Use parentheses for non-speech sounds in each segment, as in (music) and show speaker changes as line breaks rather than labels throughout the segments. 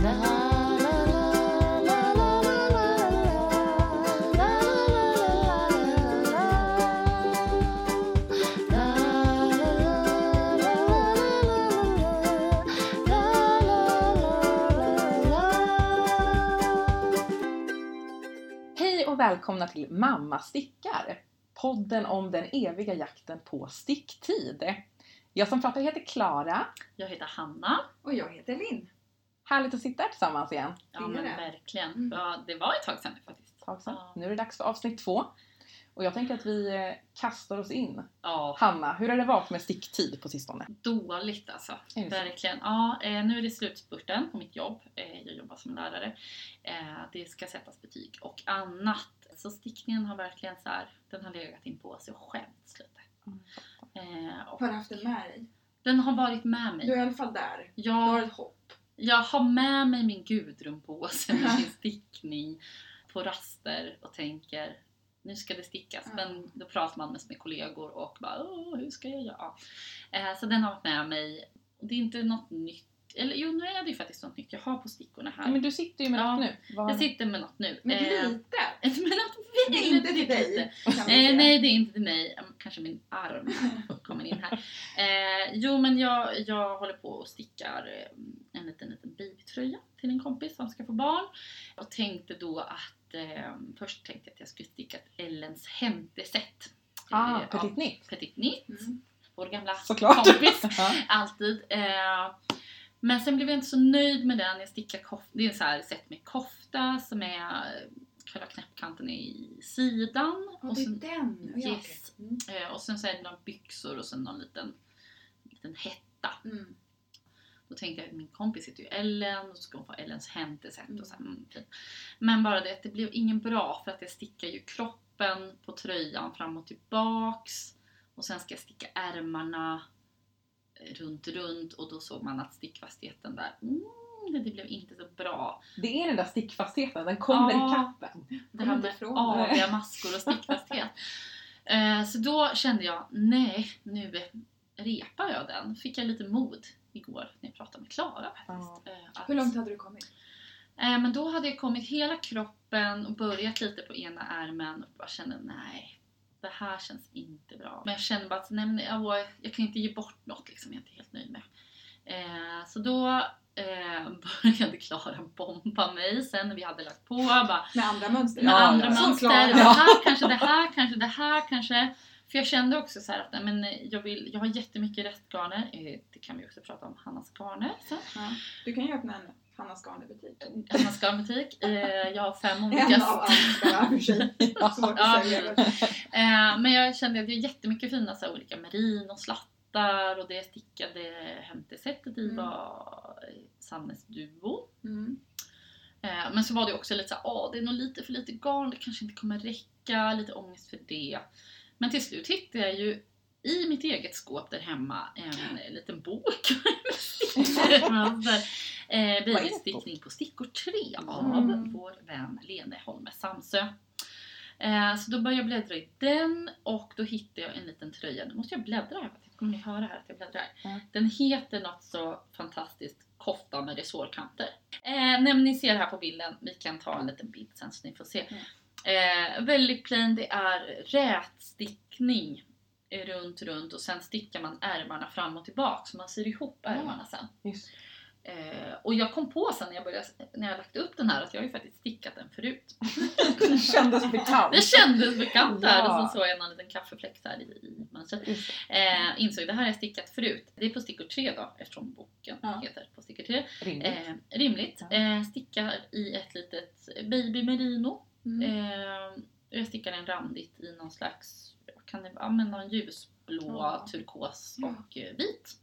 Hej och välkomna till Mamma stickar! Podden om den eviga jakten på sticktid. Jag som pratar heter Klara.
Jag heter Hanna.
Och jag heter Linn.
Härligt att sitta här tillsammans igen.
Ja men
det.
verkligen.
Mm.
Ja, det var ett tag sedan faktiskt.
Tag sedan.
Ja.
Nu är det dags för avsnitt två. Och jag tänker att vi eh, kastar oss in.
Ja,
Hanna, hur har det varit med sticktid på sistone?
dåligt alltså. Verkligen. Ja, eh, nu är det slutspurten på mitt jobb. Eh, jag jobbar som lärare. Det ska sättas betyg och annat. Så stickningen har verkligen så här, den har legat in på sig och skämts lite. Och
Har du haft den med dig?
den har varit med
Du är
mig.
i alla fall där. Du
Jag,
har ett hopp.
Jag har med mig min Gudrun-påse med sin stickning på raster och tänker nu ska det stickas.
Ja.
Men då pratar man mest med kollegor och bara Åh, hur ska jag göra? Eh, så den har varit med mig. Det är inte något nytt. Eller jo, nu är det ju faktiskt något nytt jag har på stickorna här.
Men du sitter ju med
Ja.
något nu. Vad-
Jag sitter med något nu.
Men
Eh,
lite. (laughs)
med något
Det är inte till dig.
Eh, nej, det är inte till mig. Mm, Kanske min arm (laughs) kommer in här. Eh, jo, men jag, jag håller på och stickar eh, en liten, liten babytröja till en kompis som ska få barn. Och tänkte då att eh, först tänkte jag att jag skulle sticka ett Ellens hämteset.
Ah,
Eh,
Petit Nitt.
Petit Nitt.
Mm.
Vår gamla
Såklart.
kompis. (laughs)
Ja.
Alltid. Eh, men sen blev jag inte så nöjd med den. Jag stickar kofta. Det är en så här set med kofta som är eh, själva knäppkanten är i sidan.
Ja,
och
det är
sen,
den.
Yes.
Mm.
eh, och sen så är det några byxor och sen någon liten, liten hetta.
Mm.
Då tänkte jag att min kompis heter ju Ellen och så ska hon få Ellens hämteset och så här, mm, fint. Men bara det att det blev ingen bra för att jag stickar ju kroppen på tröjan fram och tillbaks och sen ska jag sticka ärmarna runt, runt och då såg man att stickfastheten där, mm, det, blev inte så bra.
Det är den där stickfastheten, den kommer
Ja.
i kappen.
Det här med aviga maskor och stickfasthet. Eh, så då kände jag, nej, nu repar jag den. Fick jag lite mod igår när jag pratade med Klara faktiskt. Eh,
Hur långt hade du kommit?
Eh, men då hade jag kommit hela kroppen och börjat lite på ena ärmen och bara kände nej, det här känns inte bra. Men jag kände bara att nej, jag, jag kan inte ge bort något liksom, jag är inte helt nöjd med. Eh, så då eh, (laughs) började Klara bomba mig sen när vi hade lagt på. Bara,
Med andra mönster?
med
Ja,
andra
ja.
Mönster. Det här kanske, det här kanske, det här kanske. För jag kände också så här att nej, men jag, vill, jag har jättemycket restgarner. Eh, Det kan vi också prata om Hannas garner sen.
Ja. Du kan ju öppna Garner-butik.
Hannas garnbutik. Eh, Jag har fem olika
En av alla för sig. (laughs) Svårt
Ja,
att sälja.
Eh, men jag kände att det är jättemycket fina så här, olika merin och slattar och det stickade hämtesättet i
Mm.
var Sannes Duo.
Mm.
Eh, men så var det också lite såhär, åh det är nog lite för lite garn, det kanske inte kommer räcka, lite ångest för det. Men till slut hittade jag ju i mitt eget skåp där hemma en liten bok. (laughs) eh, Babystickning på stickor 3 av
Mm.
vår vän Lene Holme Samsö. Eh, så då började jag bläddra i den och då hittade jag en liten tröja. Nu måste jag bläddra här, kommer ni höra här att jag bläddrar?
Ja.
Den heter något så fantastiskt kofta med resårkanter. Eh, nej, ni ser här på bilden, vi kan ta en liten bild sen så ni får se. Eh, väldigt plain, det är rätstickning runt, runt och sen stickar man ärmarna fram och tillbaka så man syr ihop ärmarna sen. Eh, och jag kom på sen när jag, började, när jag lagt upp den här att jag har ju faktiskt stickat den förut.
Det (laughs) kändes bekant.
Det kändes bekant där
Ja.
och så såg jag någon liten kaffefläck där i, i
det.
Eh, insåg det här har jag stickat förut. Det är på stickor 3 då eftersom boken
Ja.
heter på stickor 3.
Rimligt.
Eh, rimligt.
Ja.
Eh, stickar i ett litet baby merino.
Mm.
Eh, jag stickar en randigt i någon slags, kan det vara, men någon ljusblå,
Ja.
turkos och eh, vit.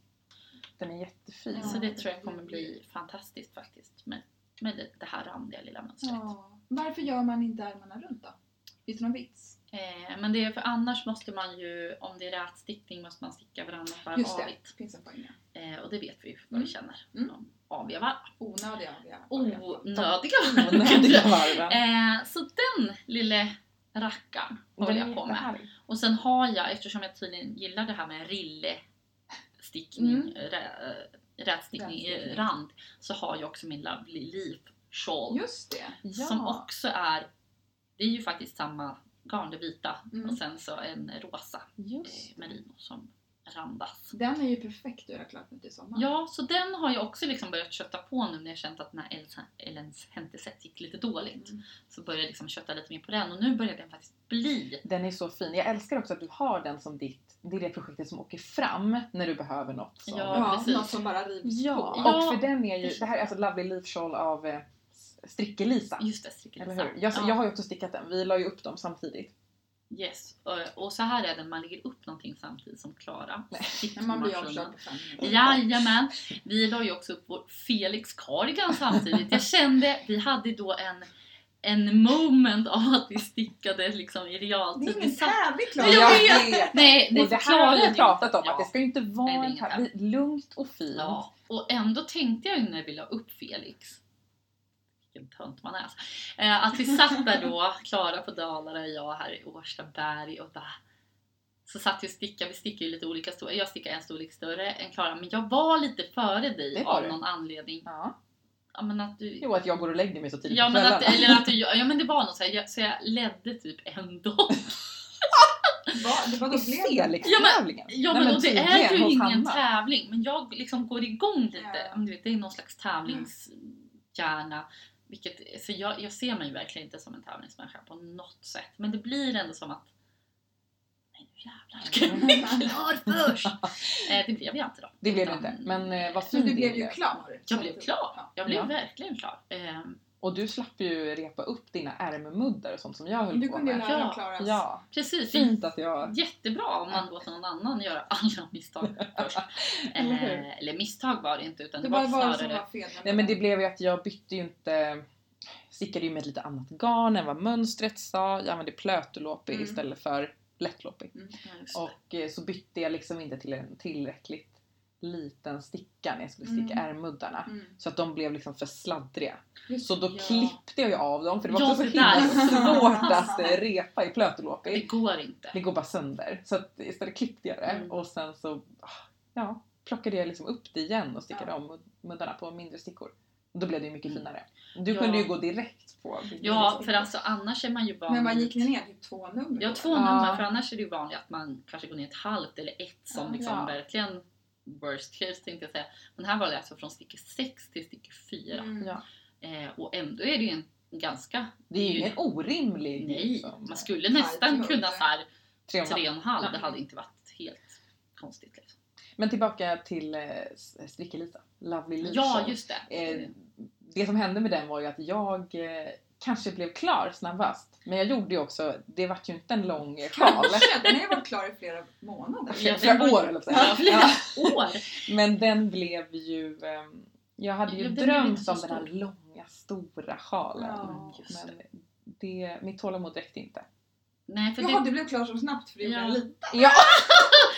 Den är jättefin.
Ja.
Så det tror jag kommer bli fantastiskt faktiskt med, med det, det här randiga lilla mönstret.
Ja. Varför gör man inte ärmarna runt då? Finns det någon vits?
Eh, men det är för annars måste man ju, om det är rätstickning, måste man sticka varannan varv
Just det,
avigt.
finns en poäng.
Eh, och det vet vi ju vad
Mm.
vi känner
Mm.
aviga varv.
Onödiga aviga.
Onödiga
Onödiga varv. (laughs)
eh, Så den lille rackaren håller jag på med. Och sen har jag, eftersom jag tydligen gillar det här med rille stickning,
Mm.
rä- rätstickning i
Rätstickning.
rand så har jag också min Lovely Leaf Shawl.
Just det.
Som också är, det är ju faktiskt samma garn, det vita
Mm.
och sen så en rosa
Just
eh, merino som randas.
Den är ju perfekt att göra klart med till sommaren.
Ja, så den har jag också liksom börjat kötta på nu när jag känt att den här Ellens- Henteset gick lite dåligt.
Mm.
Så började jag liksom kötta lite mer på den och nu börjar den faktiskt bli
Den är så fin. Jag älskar också att du har den som ditt, det är det projektet som åker fram när du behöver något. Som,
Ja,
Ja,
precis.
något som bara rivs
Ja,
på.
Ja.
och för den är ju, det här är alltså Lovely Leaf Shawl av eh, Stricke-Lisa.
Just det, strickelisa.
Eller hur? Jag, jag har ju också stickat den. Vi la ju upp dem samtidigt.
Yes. Och- Och så här är det när man lägger upp någonting samtidigt som Klara.
Man blir avkörd på minuter.
Jajamän! Vi la ju också upp vår Felix cardigan samtidigt. Jag kände, vi hade då en, en moment av att vi stickade liksom i
Det
realtid.
är
Vi
ingen tävling Klara.
Jag vet. Nej, det
Och det här har vi pratat om,
Ja.
att det ska ju inte vara
Nej, det är
en tävling. Lugnt och fint.
Ja, och ändå tänkte jag ju när vi la upp Felix vilken tönt man är alltså. eh, Att vi satt där då, Klara på Dalarna och jag här i Årstaberg och bara så satt vi och stickade, vi stickade ju lite olika storlek, jag stickade en storlek större än Klara men jag var lite före dig
var
av någon anledning.
Ja.
Ja men att du...
Jo, att jag går och lägger mig så tidigt
Ja men att, eller att du, ja men det var något så här, jag, så jag ledde typ ändå. (laughs)
Va, det var då.
Felix-tävlingen.
Ja
Nej,
men, det är ju ingen
Hanna.
tävling men jag liksom går igång lite.
Ja.
Men Du vet, det är någon slags tävlingshjärna. Vilket, så jag, jag ser mig verkligen inte som en tävlingsmänniska på något sätt. Men det blir ändå som att Nej nu jävlar ska jag (laughs) bli klar först! eh, det blev jag inte då.
Det blev
Utan-
inte. Men eh, vad
Men
fint
du blev ju klar.
Jag blev klar.
Ja.
Jag blev
Ja.
verkligen klar. Ehm,
Och du slapp ju repa upp dina ärmmuddar och sånt som jag höll
Du
på
kunde ju
med.
lära
Ja.
Klara.
Ja,
precis,
fint att jag...
Jättebra om man låter någon annan göra alla misstag (laughs) först.
Eller?
Eh, eller misstag var det inte utan
Det
det,
var
var
som
snarare...
var fel.
Nej men det blev ju att jag bytte ju inte... Stickade ju med ett lite annat garn än vad mönstret sa. Jag använde plötulopi
Mm.
istället för lättlopi.
Det.
Och eh, så bytte jag liksom inte till en tillräckligt liten sticka när jag skulle sticka
Mm.
ärmuddarna.
Mm.
Så att de blev liksom för sladdriga.
Just
Så då
Ja.
klippte jag ju av dem för det var
Ja,
också så
det
himla (laughs) svårt att repa i
Det
plötulopi.
går inte.
Det går bara sönder. Så att istället klippte jag det
Mm.
och sen så ah, ja, plockade jag liksom upp det igen och stickade
Ja.
om mud- muddarna på mindre stickor. Och då blev det ju mycket finare. Du
Ja.
kunde ju gå direkt på
Ja, för alltså annars är man ju van
Men vad gick ni ner? Typ två nummer?
Ja, två nummer. För annars är det ju vanligt att man kanske går ner ett halvt eller ett som liksom
Ja.
verkligen worst case tänkte jag säga. Men här var det alltså från stycke 6 till stycke 4.
Mm.
Ja.
Eh, och ändå är det ju en ganska...
Det är ju ingen orimlig
Nej,
liksom,
man skulle nästan kunna så här
tre och en halv.
tre och en halv.
Ja.
Det hade inte varit helt konstigt. Liksom.
Men tillbaka till eh, Strickelisa. Lovely Leaf
Ja, just det.
Eh, det som hände med den var ju att jag eh, kanske blev klar snabbast. Men jag gjorde ju också, det vart ju inte en lång sjal.
Kanske, den har ju varit klar i flera månader.
Ja,
Flera
var-
år, höll jag på att säga.
Ja, flera år.
Men den blev ju... ehm, jag hade ju
den
drömt om den här långa, stora sjalen.
Ja,
just
men det, mitt tålamod räckte inte.
Nej, för
Jaha,
det,
du blev klar så snabbt för du gjorde
Ja.
en liten. (laughs)
Ja!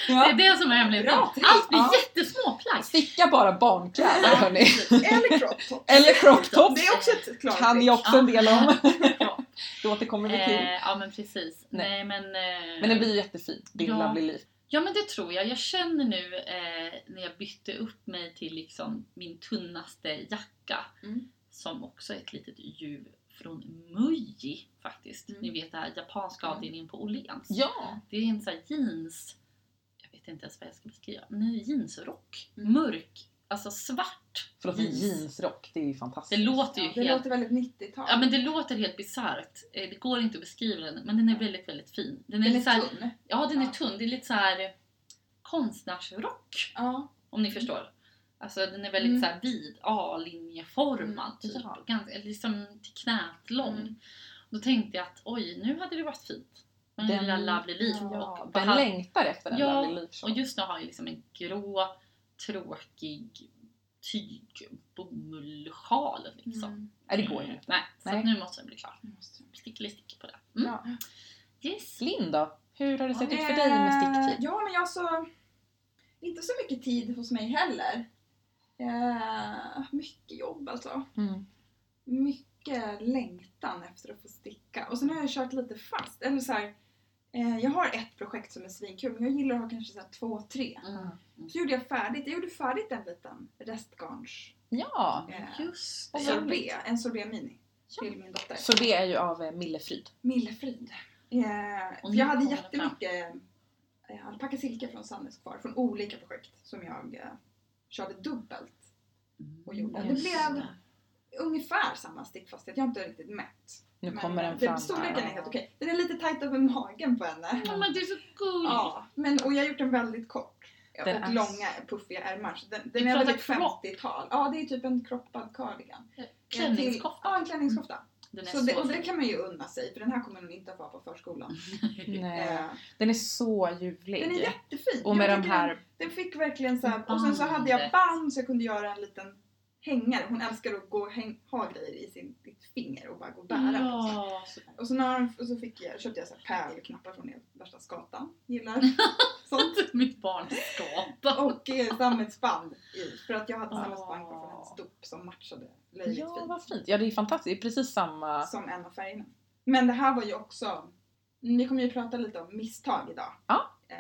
det
ja.
är det som är hemligheten. Allt blir
Ja.
jättesmå plagg.
Sticka bara barnkläder hörni.
Eller crop top.
Eller crop top.
Det är också ett klart
Kan jag också en del om.
Ja. (laughs)
Det återkommer vi till.
Eh, ja men precis.
Nej.
Nej, men... Eh,
Men den blir ju jättefin. Din
Ja.
Lovely Leaf.
Ja men det tror jag. Jag känner nu eh, när jag bytte upp mig till liksom min tunnaste jacka.
Mm.
Som också är ett litet djur från Muji faktiskt.
Mm.
Ni vet det här japanska
Mm.
avdelningen på Åhléns.
Ja!
Det är en sån här jeans... Jag vet inte ens vad jag ska beskriva. Men en jeansrock.
Mm.
Mörk. Alltså svart.
Förlåt, en jeansrock. Det är ju fantastiskt.
Det låter ju
Ja, det
helt...
låter väldigt 90-tal.
Ja men det låter helt bisarrt. Eh, Det går inte att beskriva den. Men den är väldigt, väldigt fin. Den är,
den är
så här,
tunn.
Ja, den är
Ja.
tunn. Det är lite så här konstnärsrock.
Ja.
Om ni förstår. Alltså den är väldigt
Mm.
så här vid, A-linjeformad
Mm,
typ.
ja.
Och ganska, liksom till knät lång.
Mm.
Då tänkte jag att oj, nu hade det varit fint. Den lilla Lovely Leaf.
Ja,
och,
den
bara-
längtar efter en
Ja,
Lovely Leaf.
och just nu har jag liksom en grå, tråkig tyg bomullsjal liksom.
Mm.
Nej, det går ju inte.
Nej, så
Nej.
att nu måste den bli klar. Sticklig stick på det. Mm.
Ja.
Yes.
Linn då? Hur har det sett ut för dig med sticktid?
Ja, men jag så... Inte så mycket tid hos mig heller. Eh, mycket jobb alltså.
Mm.
Mycket längtan efter att få sticka. Och sen har jag kört lite fast. Eller så här, Eh, jag har ett projekt som är svinkul men jag gillar att ha kanske så två, tre.
Mm.
Så gjorde jag färdigt, jag gjorde färdigt en liten restgarns
Ja,
eh,
Just det.
sorbet, en sorbet mini
Ja.
till min dotter.
så det är ju av eh, Millefryd.
Millefrid. Eh,
nu
jag hade jättemycket eh, alpacka silke från Sannes kvar från olika projekt som jag eh, körde dubbelt och gjorde.
Mm,
Det blev ungefär samma stickfasthet, jag har inte riktigt mätt.
Nu
Men,
kommer den fram
det, Storleken är helt okej. Den är lite tajt över magen på henne.
Ja, men det är så gulligt.
Ja, men, och jag har gjort den väldigt kort.
Den
och
är-
långa puffiga ärmar. Så den, den är väl typ
crop.
50-tal. Ja, det är typ en croppad cardigan.
Klänningskofta.
Ja, en klänningskofta.
Den är
Så
så,
det, och det kan man ju unna sig för den här kommer hon inte att få på förskolan. (laughs)
Nej.
Eh,
Den är så ljuvlig.
den är jättefin.
och med
Jag
de här...
Den, den fick verkligen så här, och sen så hade jag band så jag kunde göra en liten hängare. Hon älskar att gå och häng, ha grejer i sin, sitt finger och bara gå och bära.
Ja,
Och så, när, och så fick jag, köpte jag så pärlknappar från värsta skatan. Gillar (laughs) sånt.
Mitt barn skapar.
Och eh, sammetsband i. För att jag hade sammetsband kvar från hennes dop som matchade löjligt
Ja,
fint.
vad fint. Ja, det är fantastiskt. Det är precis samma...
Som en av färgerna. Men det här var ju också... Vi kommer ju prata lite om misstag idag.
Ja.
Eh,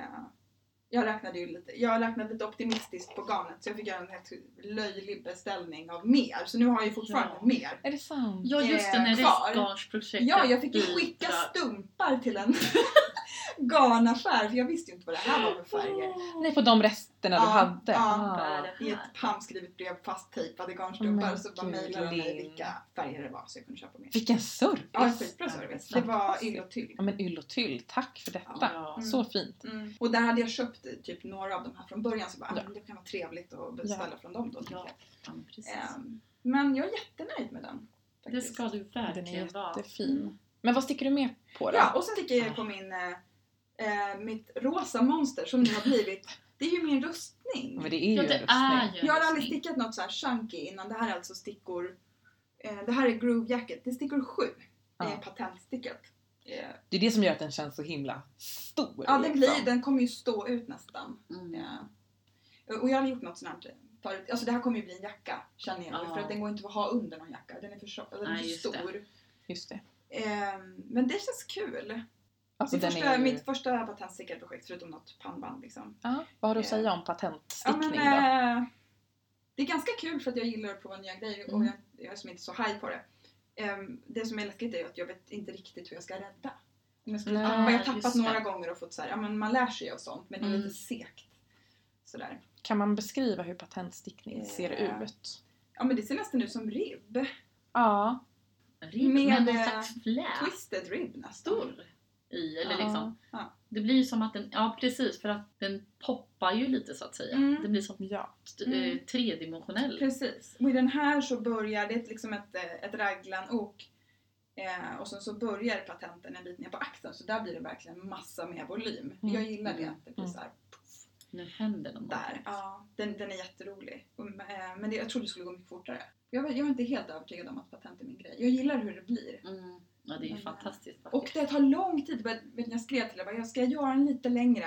jag räknade ju lite, jag räknade lite optimistiskt på garnet så jag fick göra en helt löjlig beställning av mer. Så nu har jag ju fortfarande
Ja.
mer.
Är det sant?
Ja just det,
eh,
när restgarnsprojektet
Ja, jag fick ju skicka stumpar till en (laughs) garnaffär för jag visste ju inte vad det här var för färger.
Nej, på de resterna du
Ja,
hade?
ja.
Ah.
I ett handskrivet brev fasttejpade garnstumpar
Men
så bara mejlade de mig vilka färger det var så jag kunde köpa mer.
Vilken service!
Ja, skitbra service. Det var yll och tyll.
Ja, men yll och tyll. Tack för detta.
Ja.
Mm.
Så fint.
Mm. Och där hade jag köpt typ några av de här från början så bara,
Ja.
ah, men det kan vara trevligt att beställa från dem då.
Ja,
jag.
ja, precis.
Ehm, men jag är jättenöjd med den.
det
faktiskt.
ska du
Den är
verkligen vara.
jättefin. Men vad sticker du med på då?
Ja, och sen sticker jag på min, eh, eh, mitt rosa monster som nu har blivit, (laughs) det är ju min rustning.
Men det är ju
Ja, det
rustning.
är ju
Jag har aldrig stickat något så här chunky innan. Det här är alltså stickor, eh, det här är Groove Jacket. Det är stickor 7. Det är
Ja.
patentstickat. Eh,
Det är det som gör att den känns så himla stor.
ja, den,
liksom.
blir, den kommer ju stå ut nästan.
Mm.
Ja. Och jag har gjort något sånt här förut. Alltså det här kommer ju bli en jacka känner jag.
Ja.
För att den går inte att ha under någon jacka. Den är för, tjock- den är
Nej,
för
just det.
stor.
Just det.
Ehm, men det känns kul.
Alltså,
det första,
är.
Mitt första patentstickade projekt förutom något pannband liksom.
Ja, vad har du att
Eh.
säga om
Ja,
patentstickning
men,
då?
eh, det är ganska kul för att jag gillar att prova nya grejer och
Mm.
jag, jag är som inte så high på det. Ehm, det som är läskigt är ju att jag vet inte riktigt hur jag ska rädda. Om jag, skulle,
Nej,
jag har tappat
det.
några gånger och fått så här, ja men man lär sig och sånt men det är
Mm.
lite segt. Sådär.
Kan man beskriva hur patentstickning ser
Eh.
ut?
Ja men det ser nästan ut som ribb.
Ja.
Ribb
Med,
med någon
eh,
slags flä.
Twisted ribb nästan.
Stor i, eller
Ja.
liksom.
Ja.
Det blir ju som att den, ja precis för att den poppar ju lite så att säga.
Mm.
Det blir som
Ja.
eh,
Mm.
tredimensionell.
Precis. Och i den här så börjar det liksom ett, eh, ett raglanok eh, och sen så börjar patenten en bit ner på axeln så där blir det verkligen massa mer volym.
Mm.
Jag gillar det att det blir
Mm.
så här
Nu händer det något.
där. Ja, den, den är jätterolig. Men det, jag trodde det skulle gå mycket fortare. Jag, jag är inte helt övertygad om att patent är min grej. Jag gillar hur det blir.
Mm. Ja det är ju
Men,
fantastiskt
Och
vackert.
det tar lång tid. Vet jag skrev till dig, jag ska jag göra den lite längre.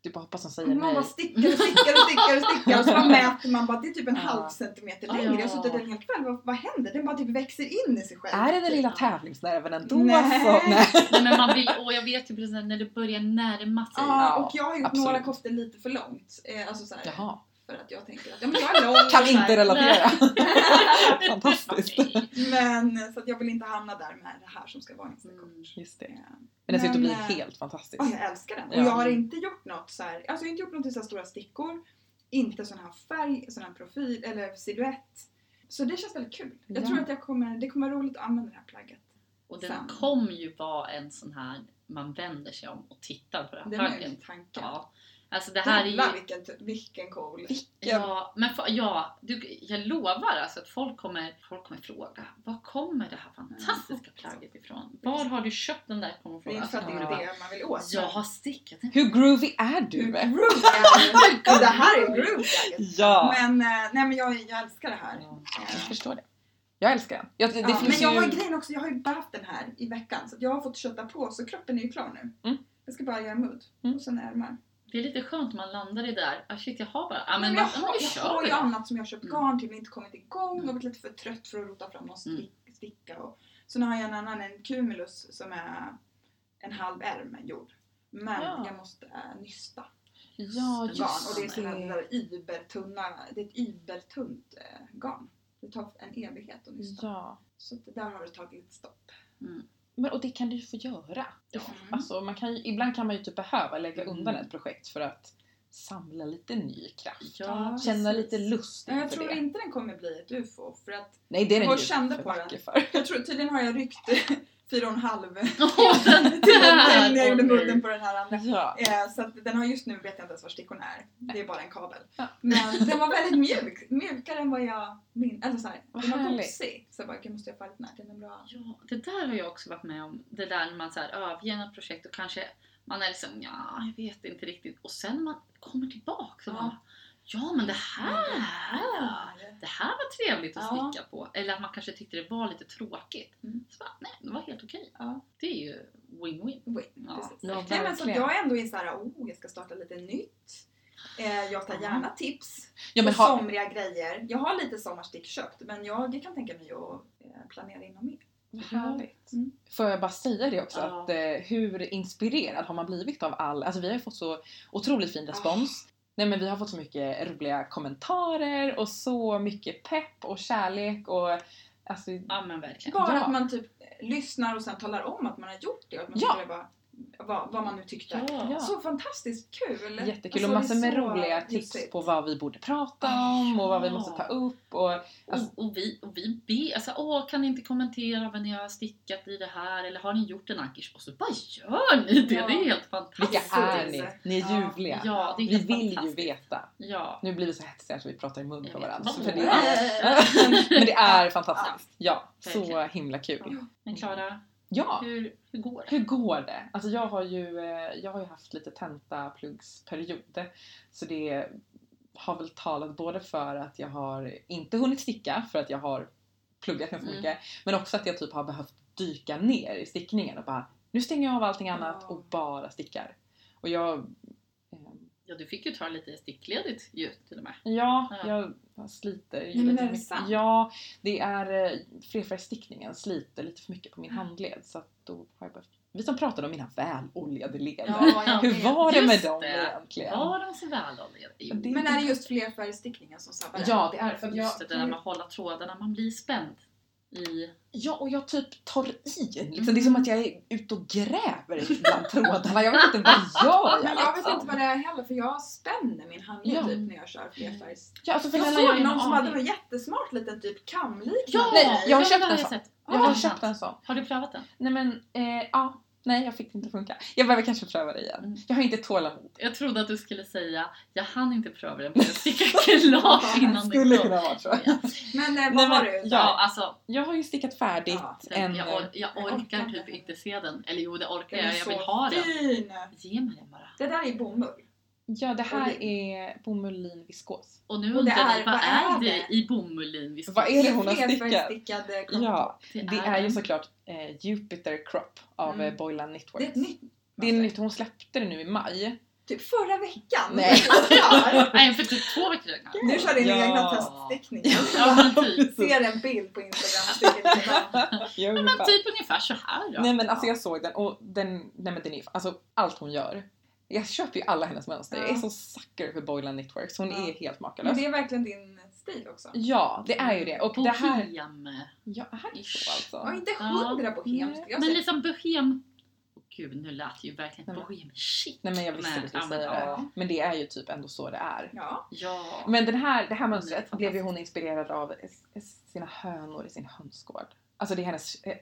Du bara hoppas som säger
Man
nej.
bara stickar och stickar och stickar och stickar och så (laughs) mäter man bara, det är typ en
Ja.
halv centimeter
Ja.
längre. Jag har suttit en hel kväll, vad, vad händer? Den bara typ växer in i sig själv.
Är det den lilla tävlingsnerven ändå
Nej.
så? (laughs) Nej.
Nej, men man vill, och jag vet ju precis när det börjar närma sig.
Ja,
Ja,
och jag har gjort
absolut.
några koftor lite för långt. Eh, alltså så här,
Jaha.
För att jag tänker att ja, men jag är lång.
Kan inte relatera. (laughs) Fantastiskt. (laughs)
Men så att jag vill inte hamna där med det här som ska vara ganska
Mm.
kort.
Just det.
Eh,
Men den ser ut att bli
eh,
helt fantastisk.
Ja, jag älskar den. Och
Ja.
jag har inte gjort något så här, alltså jag har inte gjort något i så här stora stickor. Inte sån här färg, sån här profil eller silhuett. Så det känns väldigt kul. Jag
Ja.
tror att jag kommer, det kommer vara roligt att använda det här plagget.
Och den
Sen.
kommer ju vara en sån här, man vänder sig om och tittar på det här
Det är
plagget.
min tanke.
Ja. Alltså det här är ju...
Jävlar vilken, vilken cool.
Ja, men fa- ja, du, jag lovar alltså att folk kommer, folk kommer fråga var kommer det här fantastiska plagget ifrån? Var har du köpt den där? Kommer
Det är
fråga.
inte för att det
Alltså,
är det man vill åt.
jag har stickat den.
Hur groovy är
Hur (laughs)
du?
groove är det? Det här är jacket.
Ja.
Men, eh, nej, men jag, jag älskar det här.
Ja, Jag förstår det. Jag älskar den. Jag, det,
ja,
finns
men jag
ju...
har grejen också, jag har ju baft den här i veckan så jag har fått kötta på så kroppen är ju klar nu.
Mm.
Jag ska bara göra mudd
Mm.
och sen ärmar.
Det är lite skönt om man landar i det där. Ah, shit, jag har bara... Ah,
men
men
jag
då-
har,
då
jag har ju annat som jag köpt
Mm.
garn till men inte kommit igång
Mm.
och varit lite för trött för att rota fram någon
Mm.
stick, sticka. Och, så nu har jag en annan, en Cumulus som är en halv ärm gjord. Men
Ja.
jag måste äh, nysta
Ja,
Just
garn och det är sådana där ibertunna, det är ett ibertunt äh, garn. Det tar en evighet att nysta.
Ja.
Så där har det tagit stopp.
Men, och det kan du ju få göra.
Ja.
Alltså, man kan ju, ibland kan man ju typ behöva lägga
Mm.
undan ett projekt för att samla lite ny kraft.
Ja,
Känna
precis.
lite lust
Men jag
inför
tror
det.
inte den kommer bli ett UFO för att
Nej, det är den
Jag
ju
kände på den.
för.
jag tror tydligen har jag ryckt fyra och en halv (laughs) (laughs) till när jag gjorde mudden på den här andra.
Ja.
Eh, så att den har just nu vet jag inte ens var stickorna är. Det är bara en kabel.
Ja.
Men den var väldigt mjuk. Mjukare än vad jag minns. Eller såhär,
Vad
den var gosig. Så jag bara, okej måste jag få lite. Den är bra.
Ja, det där har jag också varit med om. Det där när man så här överger något projekt och kanske man är liksom ja, jag vet inte riktigt. Och sen man kommer tillbaka och
Ja.
bara ja men det här,
Här.
det här var trevligt att
Ja.
sticka på. Eller att man kanske tyckte det var lite tråkigt.
Mm.
Så bara, nej, det var helt okej.
Ja.
Det är ju win-win.
Wait,
Ja.
precis.
Ja,
Nej, men så jag ändå är såhär, oh jag ska starta lite nytt. Eh, jag tar gärna tips
Ja, men
på
ha,
somriga grejer. Jag har lite sommarstick köpt men jag kan tänka mig att eh, planera in mer.
Vad härligt.
Mm.
Får jag bara säga det också
Ja.
att eh, hur inspirerad har man blivit av all, alltså vi har ju fått så otroligt fin respons. Nej men vi har fått så mycket roliga kommentarer och så mycket pepp och kärlek och alltså
Ja men verkligen.
Bara
Ja.
att man typ lyssnar och sen talar om att man har gjort det och att man
Ja.
var vad, vad man nu tyckte.
Ja.
Så fantastiskt kul!
jättekul
Alltså,
och massor
det
med
är så
roliga tips på vad vi borde prata om och vad vi måste ta upp och alltså,
Och, och vi, och vi ber, alltså, åh kan ni inte kommentera vad ni har stickat i det här eller har ni gjort en ankish? Och så bara gör ni det!
Ja.
Det är helt
vilka
fantastiskt!
är ni? Ni är ljuvliga.
Ja, det är
Vi vill ju veta.
Ja.
Nu blir vi så hetsiga så vi pratar i mun på varandra. För det är, (laughs) men det är fantastiskt. Ja, så himla kul.
Men Klara,
Ja,
hur, hur går det?
hur går det? Alltså jag har ju, eh, jag har ju haft lite tentaplugsperiod. Så det har väl talat både för att jag har inte hunnit sticka för att jag har pluggat ganska
Mm.
mycket. Men också att jag typ har behövt dyka ner i stickningen och bara nu stänger jag av allting annat och bara stickar. Och jag
Ja, du fick ju ta lite stickledigt ju till och med.
Ja,
Ja.
jag sliter ju
Nej, men
lite
är det
mycket.
sant?
Ja, det är eh, flerfärgstickningen sliter lite för mycket på min
Ja.
handled så att då har jag behövt... Vi som pratade om mina väloljade leder.
Ja, jag
Hur var det med dem
det.
egentligen?
Var de så väloljade? Jo,
Men är det just flerfärgstickningen som sabbar det?
Ja, det är för att jag...
just det, det där med att hålla trådarna, man blir spänd. I...
Ja, och jag typ tar i. Liksom. Det är
Mm.
som att jag är ute och gräver bland (laughs) trådarna. Jag vet inte vad gör jag
Men jag vet
liksom?
inte vad det är heller för jag spänner min handled
Ja.
typ när jag kör flerfärgs.
Ja, alltså för
Jag såg någon som hade någon jättesmart liten typ kamliknande
Ja,
Nej, jag har köpt en
jag
sån. jag har köpt en sån.
Har du prövat den?
Nej men, eh, ja. Nej, jag fick det inte funka. Jag behöver kanske pröva det igen.
Mm.
Jag har inte tålamod.
Jag trodde att du skulle säga jag hann inte pröva den för jag sticka klart (laughs) innan
Skulle
det kom.
kunna vara så.
Ja.
Men eh, vad
Nej,
har
men-
du?
ja.
Alltså
Jag har ju stickat färdigt
Ja,
en...
jag, or- jag
jag
orkar
orkar
typ
inte.
se den. Eller jo, det orkar jag. Jag vill ha den. Ge mig den bara.
Det där är bomull.
Ja, det här
Och
är bomullin viskos.
Och nu
det
undrar
är-
ni, vad
vad
är
är
det
det?
i bomullin vi ska
Vad är det hon har stickat? Ja,
Det
det är ju
en-
såklart eh, Jupiter Crop av
Mm.
eh, Boylan Knitworks.
Det är nytt.
Det är nytt, hon släppte det nu i maj.
Typ förra veckan.
Nej. (laughs)
Nej, för typ två veckor sedan.
Nu kör din
Ja.
egna teststickning.
Ja, typ. (laughs)
Ser en bild på Instagram. (laughs)
Ja,
Men typ ungefär så här då.
Nej men alltså jag såg den och den, nej men den är alltså allt hon gör. Jag köper ju alla hennes mönster. Jag är
Ja.
så sucker för Boylan Knitworks. Hon
Ja.
är helt
Men
makalös.
det är verkligen din stil också.
Ja, det är ju det. Och det här...
Bohem.
Ja, är det så alltså?
Ja, inte
Ja.
hundra bohem skulle jag
Men liksom bohem... Åh gud, nu lät det ju verkligen
Nej, men-
bohem shit.
Nej men jag visste
Men,
du skulle
ja, men,
säga det.
ja.
Men det är ju typ ändå så det är.
Ja.
Ja.
Men den här, det här mönstret
är
blev ju hon inspirerad av sina hönor i sin hönsgård. Alltså det är hennes eh,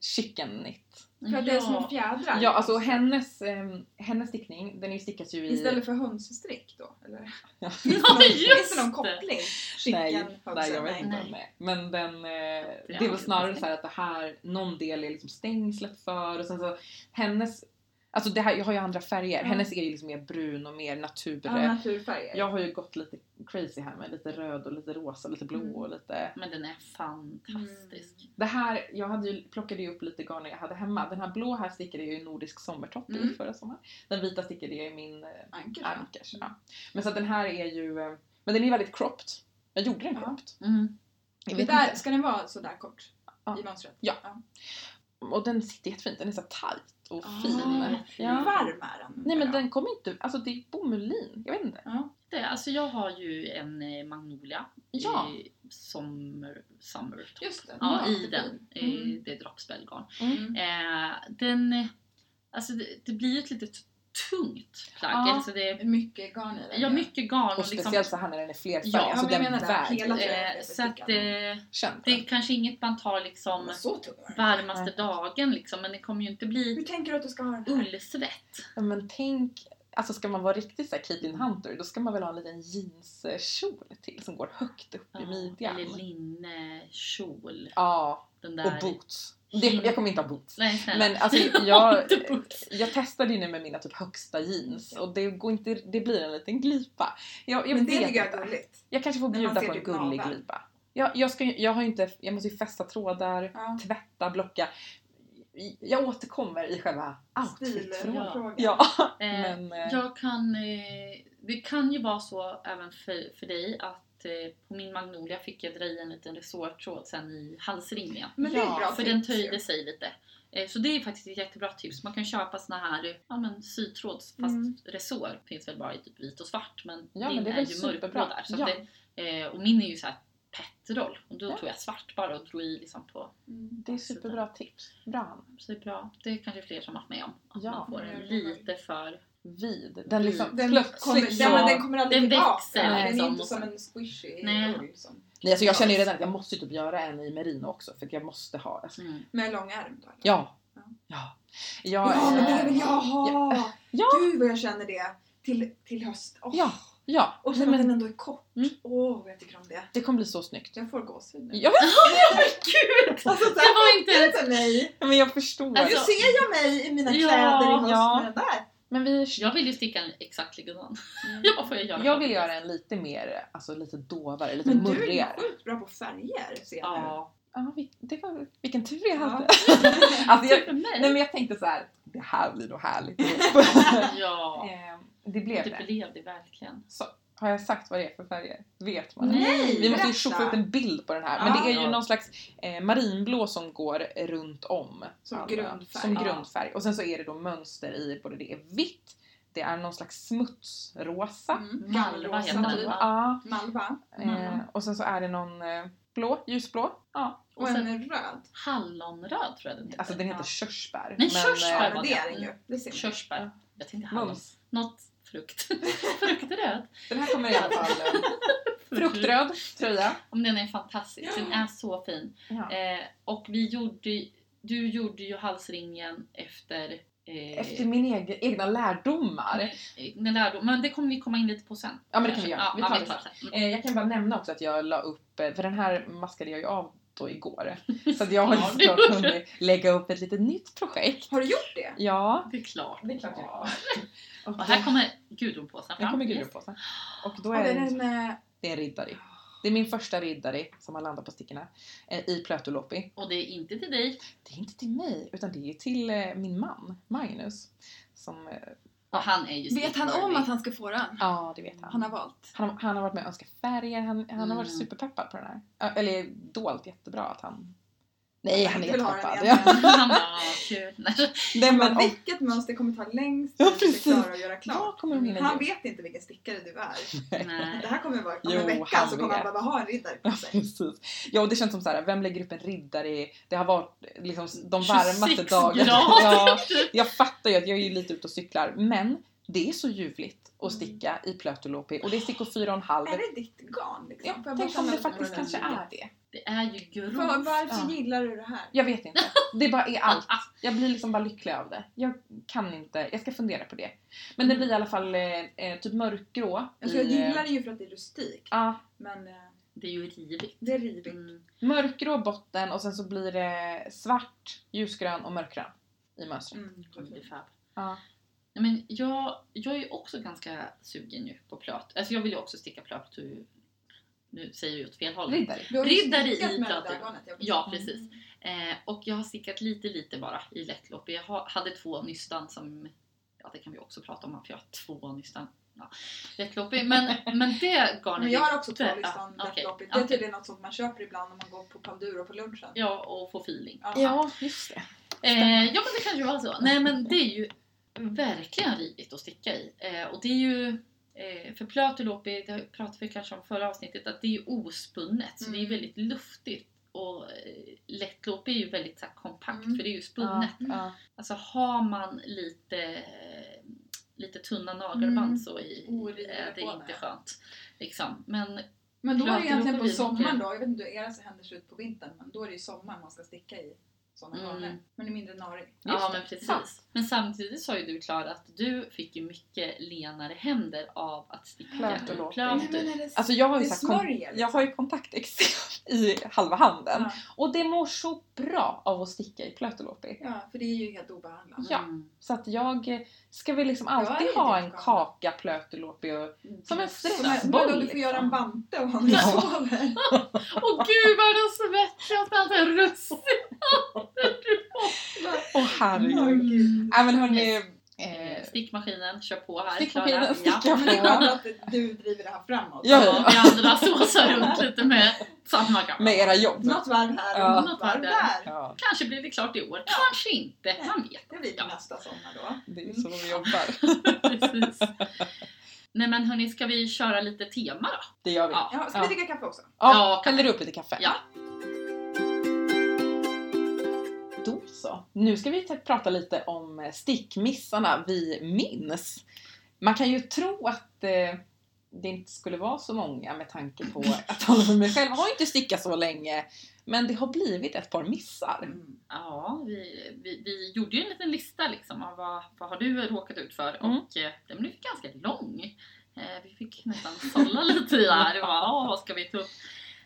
chicken knit.
För att det är små fjädrar.
Ja, alltså hennes, ehm, hennes stickning, den är ju stickas ju i...
Istället för hönsstrick då? Eller?
Ja. (laughs)
Finns det någon,
just
finns det någon koppling?
Nej,
Chicken,
nej,
hönsen?
jag vet
Nej.
inte
Nej.
om det är. Men den, eh, det väl snarare så här att det här, någon del är liksom stängslet för och sen så hennes, alltså det här, jag har ju andra färger.
Ja.
Hennes är ju liksom mer brun och mer natur.
Ja, naturfärger.
Jag har ju gått lite crazy här med lite röd och lite rosa, lite blå
Mm.
och lite...
Men den är fantastisk.
Det här, jag hade ju, plockade ju upp lite garn jag hade hemma. Den här blå här stickade jag ju i Nordisk sommartopp i
Mm.
förra sommaren. Den vita stickade jag i min eh,
Ankers.
Ankers. Ja. Men så att den här är ju, eh, men den är väldigt cropped. Jag gjorde den
Ja.
cropped.
Mm.
Jag
Det
vet
där,
inte.
ska den vara sådär kort?
Ja.
I mönstret?
Ja. Och den sitter jättefint. Den är så tight och
Ah,
fin.
Hur
Ja.
varm är den?
Nej men den kommer inte, alltså det är bomullin. Jag vet inte.
Ja.
Det, alltså jag har ju en eh, Magnolia
Ja.
i Summer, summer
Just det.
Ja, i den.
Mm.
Det är droppspellgarn.
Mm.
Eh, den, alltså det, det blir ju ett litet tungt plagg.
Ja.
Alltså det är,
Mycket garn i den.
ja, mycket garn.
Och
liksom,
speciellt så här när den är flerfärgig.
Ja,
alltså den
menar det, hela
väger.
eh, så att eh, det är kanske inget man tar liksom varmaste dagen liksom, men det kommer ju inte bli
Hur tänker du att du ska ha den här?
ullsvett.
Ja, Men tänk, alltså ska man vara riktigt så här Caitlyn Hunter då ska man väl ha en liten jeanskjol till som går högt upp i midjan.
eller linnekjol.
Ja,
Den
och
där.
boots. Det, jag kommer inte ha boots.
Nej.
Men alltså (laughs) jag, jag testade ju nu med mina typ högsta jeans och det, går inte, det blir en liten glipa. Jag, jag
Men det tycker jag är gulligt.
Jag kanske får bjuda på en
typ
gullig
naveln.
glipa. Jag, jag, ska, jag har inte, jag måste ju fästa trådar,
Ja.
tvätta, blocka. Jag återkommer i själva outfitfrågan.
Stilfrågan.
Ja,
Eh,
men... eh,
Jag kan, eh, det kan ju vara så även för, för dig att på min Magnolia fick jag dra i en liten resårtråd sen i halsringen.
Men det är
Ja,
bra
För
tips
den
ju.
töjde sig lite. Eh, Så det är faktiskt ett jättebra tips. Man kan köpa såna här ja, men, sytråds fast
Mm.
resår. Finns väl bara i typ vit och svart men
Ja,
din
men det är
är, ju
superbra.
mörkblå där. Så
Ja.
att det, eh, och min är ju så här petroll och då
Ja.
tog jag svart bara och drog i liksom på.
Mm.
det är superbra tips. Bra.
Så det är bra. Det är kanske fler som har varit med om. Att
Ja.
man får en
jag
lite för...
Vid. Den liksom
Den
plötsligt
kommer,
så...
ja, men den kommer aldrig
Den
tillbaka.
växer
Den är
liksom
inte
och
som en squishy
Nej.
ull. Som,
Nej, alltså jag känner ju redan att jag måste typ göra en i merino också för att jag måste ha. Alltså,
Mm.
med lång ärm då. eller?
ja.
Ja.
Ja.
Ja,
Ja,
men det vill jag ha!
Ja.
Gud vad jag känner det. Till, till höst. Åh.
Ja. Ja.
Och sen att den
men
ändå är kort. Åh,
Mm.
vad jag tycker om det.
det kommer bli så snyggt.
Jag får gåshud nu.
Ja, (laughs)
Gud!
Alltså, så
Det
här,
var inte
mig!
men jag förstår.
Alltså-
Nu ser jag mig i mina
Ja,
kläder i höst
ja.
med den där.
Men vi,
Jag vill ju sticka en exakt likadan.
Mm. (laughs)
Jag bara, får jag göra
jag vill göra en lite mer, alltså lite dovare, lite
Men du är ju
murrigare.
sjukt bra på färger ser jag.
Ja.
Ja, det var, vilken tur jag
Ja.
hade. (laughs) alltså jag, nej men jag tänkte så här, det här blir nog härligt. (laughs)
Ja.
Eh, det blev
Det
det.
blev det verkligen.
Så, har jag sagt vad det är för färger? Vet man det?
Nej,
Vi måste ju tjoffa ut en bild på den här. Men
Ja.
det är ju
Ja.
någon slags eh, marinblå som går runt om.
Som
alla-
grundfärg.
Som
Ja.
grundfärg. Och sen så är det då mönster i både det är vitt, det är någon slags smutsrosa.
Mm.
Malva heter den,
Malva.
va?
Ja.
Malva.
Eh, och sen så är det någon eh, blå, ljusblå. Ja.
Och,
Och
en
sen-
röd.
Hallonröd tror jag den heter.
Alltså den heter
Ja.
körsbär.
Nej,
men,
körsbär
eh,
Ja, men det är den ju. Det ser man.
Körsbär. Jag tänkte hallon. Något frukt. (laughs) Fruktröd.
Den här kommer i alla fall eh, (laughs) fruktröd tröja.
Om den är fantastisk. Den är så fin.
Ja.
Eh, och vi gjorde, du gjorde ju halsringen efter eh,
Efter min egen, egna lärdomar.
den lärdom. Men det kommer vi komma in lite på sen.
Ja men det kan vi göra.
Ja,
Vi
ja,
tar
vi
det sen.
Mm.
Eh, jag kan bara nämna också att jag la upp, eh, för den här maskade jag ju av då igår. (laughs) Så att jag har
Ja,
ju snart
gjorde
hunnit lägga upp ett litet nytt projekt.
Har du gjort det?
Ja.
Det är klart.
Det är klart har. Och
Och här kommer Gudrunpåsen fram.
här kommer. Gudrunpåsen. Och då är
det är
det,
en,
det är en riddare. Det är min första riddare som har landat på stickorna eh, i Plötulopi.
Och det är inte till dig.
Det är inte till mig utan det är till eh, min man Magnus. Som, eh,
Och han är ju
Vet han om att han ska få den?
ja det vet han.
Han har valt.
Han har, han har varit med och önskat färger, han, han har varit
Mm.
superpeppad på den här. Eller dolt jättebra att han... Nej, han är jättepeppad.
egentligen.
Ja. (laughs)
Han bara, "Ah, kul. Nej,
Nej, men, och,
Vilket mönster kommer ta längst
Ja, precis.
Klara att göra klart?
hinna
Han
ge?
vet inte vilken stickare du är. Det
Nej.
här kommer vara, om en vecka så kommer han behöva ha en riddare på
Ja,
sig.
precis. Ja, och det känns som så här, vem lägger upp en riddare. Det har varit liksom de (laughs) varmaste
26
dagarna.
grader.
Ja, jag fattar ju att jag är ju lite ute och cyklar, men det är så ljuvligt att
Mm.
sticka i Plötulopi och det är stickor fyra och en halv.
Är det ditt garn liksom?
Ja, tänk om det faktiskt kanske är det.
Det är ju
För,
grovt.
varför
Ja.
gillar du det här?
Jag vet inte. Det bara är allt. (laughs) Jag blir liksom bara lycklig av det. Jag kan inte, jag ska fundera på det. Men det blir i alla fall eh, eh, typ mörkgrå.
Alltså, jag
eh,
gillar det ju för att det är rustikt.
Ja,
Men eh,
Det är ju rivigt.
det är rivigt.
Mm.
mörkgrå botten och sen så blir det svart, ljusgrön och mörkgrön i mönstret.
Mm.
Det är fab.
Ja.
Men jag, jag är ju också ganska sugen ju på plöt. Alltså jag vill ju också sticka plöt. Nu säger jag ju åt fel håll.
Riddare.
Du har
Riddare i
vill
Ja, precis. Eh, och jag har stickat lite, lite bara i lättlopp. Jag har, hade två nystan som... Ja, det kan vi också prata om, för jag har två nystan. Ja, lättloppig. Men, men det garnet...
Men jag har också två
Ja,
listan
okej,
lättloppigt. Det är tydligen något sånt man köper ibland när man går på Panduro på lunchen.
Ja, och få feeling.
Ja.
Ja, just det.
Eh, ja men det kan ju vara så. Nej men det är ju verkligen rivigt att sticka i. Eh, och det är ju för plötulopi, det pratade vi kanske om förra avsnittet, att det är ju ospunnet så det är
Mm.
väldigt luftigt. Och eh, lättlopi är ju väldigt så här, kompakt
Mm.
för det är ju spunnet.
Ja.
Alltså har man lite, lite tunna nagelband
Mm.
så i,
Oriver
är det inte skönt. Liksom. Men
Men då är det egentligen på sommaren då, jag vet inte hur era händer ser ut på vintern, men då är det ju sommaren man ska sticka i sådana
Mm.
Men är mindre narig.
Ja
det.
men precis.
Sant.
Men samtidigt sa ju du Klara att du fick ju mycket lenare händer av att sticka
Plöt och
plöt.
Nej, men är det,
Alltså jag har ju
det
så här, jag har ju kontakteksem (laughs) i halva handen.
Ja.
Och det mår så bra av att sticka i plötulopi.
ja, för det är ju helt obehandlat.
Ja.
Mm.
Så att jag eh, ska väl liksom alltid
är
ha en
galet.
kaka plötulopi och som en
Som en,
stressboll.
vadå, du får göra en
liksom.
bante och ha när du
Ja.
sover. (laughs)
Åh gud vad det svettas med allt det här
Åh herregud.
Åh, gud.
Nej men hörni.
Eh, Stickmaskinen, kör på här
Stickmaskinen,
Klara.
sticka
Ja.
Men det är skönt att du driver det här framåt.
Ja,
Ja, vi andra såsar runt lite med samma gamla.
med era jobb.
Något varv här och
Ja.
något varv där.
Ja,
Kanske blir det klart i år, kanske inte. Man vet
Det blir
Ja.
nästa sommar då.
det är ju så vi jobbar. (laughs)
Precis. Nej men hörni, ska vi köra lite tema då?
Det gör vi.
Ja.
Ja, ska
Ja.
vi dricka kaffe också?
Ja,
Ja,
häller du upp lite kaffe?
Ja.
Då så. Nu ska vi ta- prata lite om eh, stickmissarna vi minns. Man kan ju tro att eh, det inte skulle vara så många med tanke på (laughs) att alla för mig själv har inte stickat så länge. Men det har blivit ett par missar.
Mm.
Ja, vi, vi, vi gjorde ju en liten lista liksom av vad, vad har du råkat ut för
Mm.
och eh, den blev ganska lång. Eh, vi fick nästan sålla lite i det här och bara, "Åh, vad ska vi ta upp?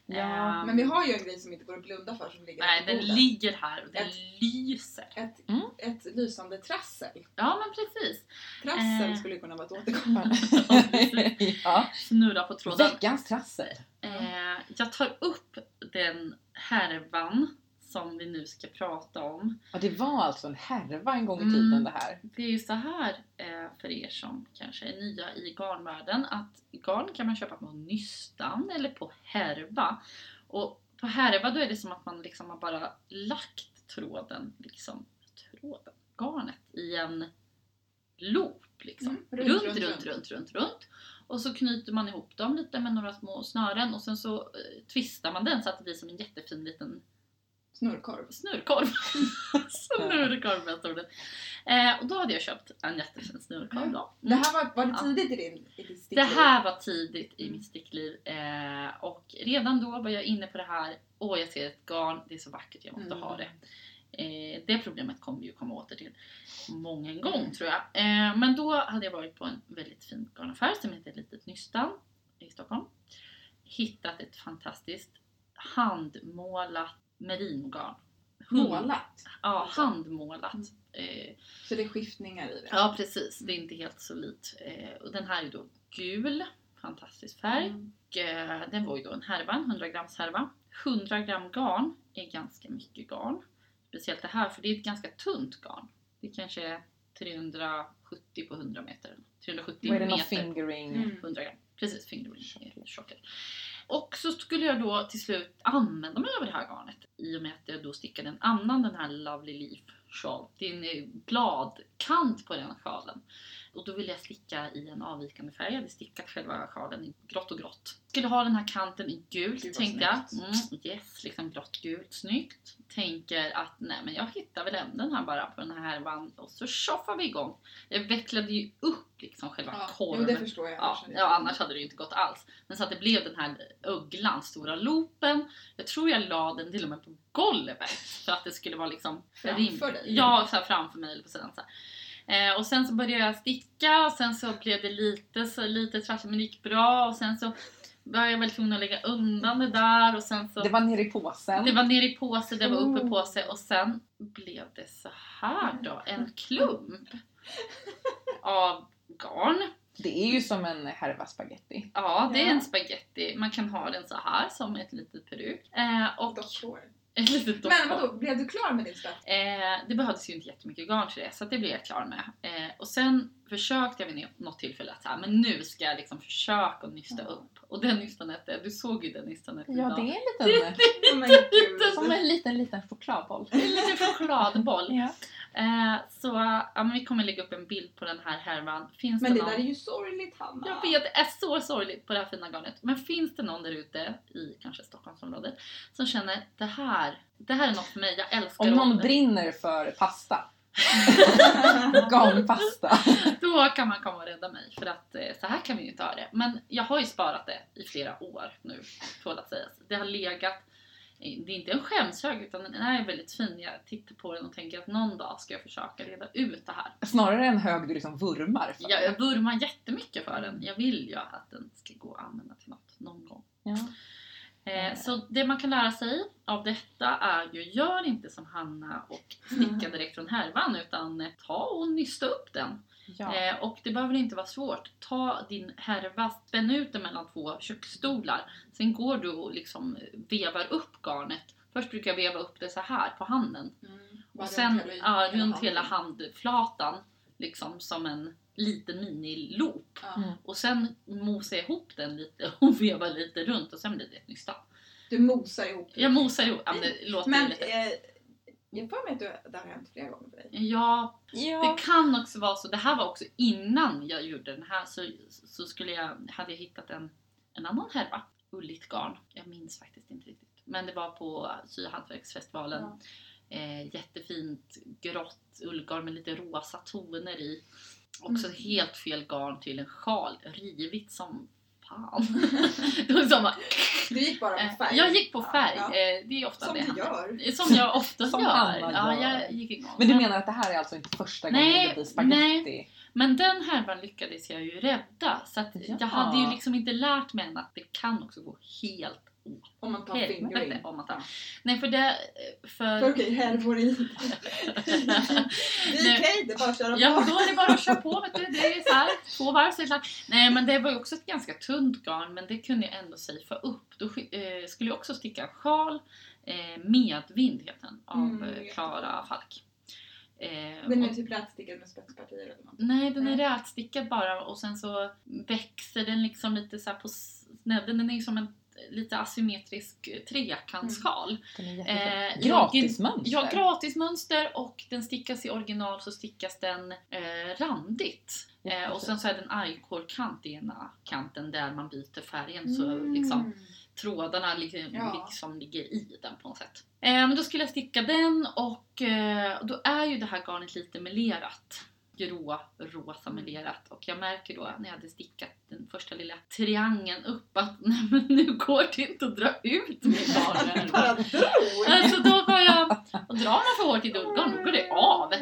Ja,
Ehm,
Men vi har ju en grej som inte går att blunda för som ligger
Nej,
på
den ligger här och den
Ett-
lyser.
Ett,
Mm.
ett lysande trassel.
Ja, men precis.
Trassel
Eh.
skulle kunna vara ett (laughs) återkommande.
ja.
Snurra på tråden.
Veckans trassel.
Eh, jag tar upp den härvan som vi nu ska prata om.
Ja, det var alltså en härva en gång i
Mm.
tiden det här.
Det är ju så här eh, för er som kanske är nya i garnvärlden att garn kan man köpa på nystan eller på härva. Och på härva då är det som att man liksom har bara lagt tråden, liksom tråden, garnet i en loop liksom.
Mm,
runt,
runt,
runt,
runt,
runt, runt, runt, Och så knyter man ihop dem lite med några små snören och sen så eh, twistar man den så att det blir som en jättefin liten
Snurrkorv.
snurrkorv. (laughs) snurrkorv med ordet. Eh, och då hade jag köpt en jättefin snurrkorv då.
Det här var, var det tidigt i din i ditt
Det
stickliv?
här var tidigt i
Mm.
mitt stickliv eh, och redan då var jag inne på det här. Åh, jag ser ett garn, det är så vackert, jag måste
Mm.
ha det. Eh, det problemet kommer vi ju komma åter till många en gång tror jag. Eh, men då hade jag varit på en väldigt fin garnaffär som heter Litet Nystan i Stockholm. Hittat ett fantastiskt handmålat merinogarn. Hund-
Målat.
Ja, handmålat.
Mm.
Eh,
Så det är skiftningar i det.
Ja precis, det är inte helt solitt. Eh, och den här är då gul, fantastisk färg.
Mm.
Eh, den var ju då en härva, en 100 grams härva. 100 gram garn är ganska mycket garn. Speciellt det här, för det är ett ganska tunt garn. Det kanske är 370 på 100 meter. 370
Vad är det någon
meter
fingering?
Mm.
100 gram. Precis, fingering är tjockare. Och så skulle jag då till slut använda mig av det här garnet i och med att jag då stickade en annan den här Lovely Leaf sjal. Det är en eh, bladkant på den sjalen. Och då ville jag sticka i en avvikande färg. Jag hade stickat själva sjalen i grått och grått. Skulle ha den här kanten i gult
Gud,
tänkte jag. Mm, yes, liksom grått gult, snyggt. Tänker att nej men jag hittar väl änden här bara på den här härvan och så tjoffar vi igång. Jag vecklade ju upp liksom själva
Ja,
korven.
jo, det förstår jag.
Ja, ja, annars hade det ju inte gått alls. Men så att det blev den här ugglan, stora loopen. Jag tror jag la den till och med på golvet för att det skulle vara liksom
Framför
rim-
dig?
Ja, så framför mig eller på sidan så här. Eh, och sen så började jag sticka och sen så blev det lite, så, lite trassligt men det gick bra och sen så var jag väl tvungen att lägga undan det där och sen så
Det var nere i påsen.
det var nere i påse, det var uppe i
Oh.
påse och sen blev det så här då, en klump (laughs) av garn.
Det är ju som en härva spaghetti.
Ja, det är en spaghetti. Man kan ha den så här som ett litet peruk. Eh, och
Dockor. (laughs)
ett litet
Men
dockor.
vadå, blev du klar med din spett?
Eh, det behövdes ju inte jättemycket garn till det, så det blev jag klar med. Eh, och sen försökte jag vid något tillfälle att så här, men nu ska jag liksom försöka nysta
Ja.
upp. Och det nystanet, du såg ju det nystanet
Ja,
idag.
det är en liten...
Oh,
som en liten, liten chokladboll.
Det en liten chokladboll. (laughs)
Ja.
Eh, så ja, men vi kommer lägga upp en bild på den här härvan. Finns
Men det
någon...
där är ju sorgligt Hanna.
Jag vet, det är så sorgligt på det här fina garnet. Men finns det någon där ute i kanske Stockholmsområdet som känner det här, det här är något för mig, jag älskar
Om någon
det."
brinner för pasta. (laughs) Garnpasta.
Då kan man komma och rädda mig för att eh, så här kan vi ju inte ha det. Men jag har ju sparat det i flera år nu, tål att sägas. Det har legat, eh, det är inte en skämshög utan den är väldigt fin. Jag tittar på den och tänker att någon dag ska jag försöka reda ut det här.
Snarare en hög du liksom vurmar för.
Jag, jag vurmar jättemycket för den. Jag vill ju att den ska gå att använda till något någon gång.
Ja.
Eh, så det man kan lära sig av detta är ju, gör inte som Hanna och sticka direkt från härvan utan ta och nysta upp den.
Ja.
Eh, och det behöver inte vara svårt. Ta din härva, spänn ut den mellan två köksstolar. Sen går du och liksom vevar upp garnet. Först brukar jag veva upp det så här på handen.
Mm.
Och sen
runt hela- handen.
hela handflatan. Liksom som en liten miniloop.
Mm.
Och sen mosar jag ihop den lite (laughs) och vevar lite runt och sen blir det ett nystan.
Du mosar ihop.
Jag mosar ihop, ja, men det låter
Men
lite...
eh, jag får mig att det har hänt flera gånger för dig.
Ja,
ja.
det kan också vara så. Det här var också innan jag gjorde den här så, så skulle jag, hade jag hittat en, en annan härva. Ulligt garn. Jag minns faktiskt inte riktigt. Men det var på syhantverksfestivalen.
Ja.
Eh, jättefint grått ullgarn med lite rosa toner i. Också
Mm.
helt fel garn till en sjal. Rivigt som fan. (laughs) det var som bara,
Du gick bara
eh,
på färg.
jag gick på färg.
Ja,
Eh, det är ofta
Som
det.
du gör.
Som jag ofta (laughs)
Som
gör.
Hanna
Ja,
gör.
jag gick igång.
Men du menar att det här är alltså inte första gången
Nej,
det blir spaghetti?
Men den härvan lyckades jag ju rädda. Så att
Ja.
jag hade ju liksom inte lärt mig än att det kan också gå helt
Om man tar
Helvete,
fingering.
om man tar-
Ja.
Nej för det...
För okej, härvor i. (laughs) Det är
Nej.
okej, det är bara att köra
Ja,
på.
då är det bara att köra på vet du. Det är så här, två varv så är det klart. Nej men det var ju också ett ganska tunt garn men det kunde jag ändå safea upp. Då eh, skulle jag också sticka sjal, eh, Medvind heter den, av
Mm,
eh, Klara Falk. Eh,
Den
och-
är typ rätstickad med spetspartier eller något.
Nej, den är rätstickad bara och sen så växer den liksom lite så här på snedden. Den är ju som en lite asymmetrisk.
Den är jättefin.
Eh,
Gratismönster.
Ja, gratismönster och den stickas i original så stickas den eh, randigt. Eh, och sen så är det en i-core-kant i ena kanten där man byter färgen så
Mm.
liksom trådarna liksom,
Ja.
liksom ligger i den på något sätt. Eh, men då skulle jag sticka den och eh, då är ju det här garnet lite melerat. Grå, rosa melerat. Och jag märker då när jag hade stickat den första lilla triangeln upp att (laughs) nej men nu går det inte att dra ut.
Bara drog!
Alltså då var jag, och drar man för hårt i dugggarn då går det av. Eh,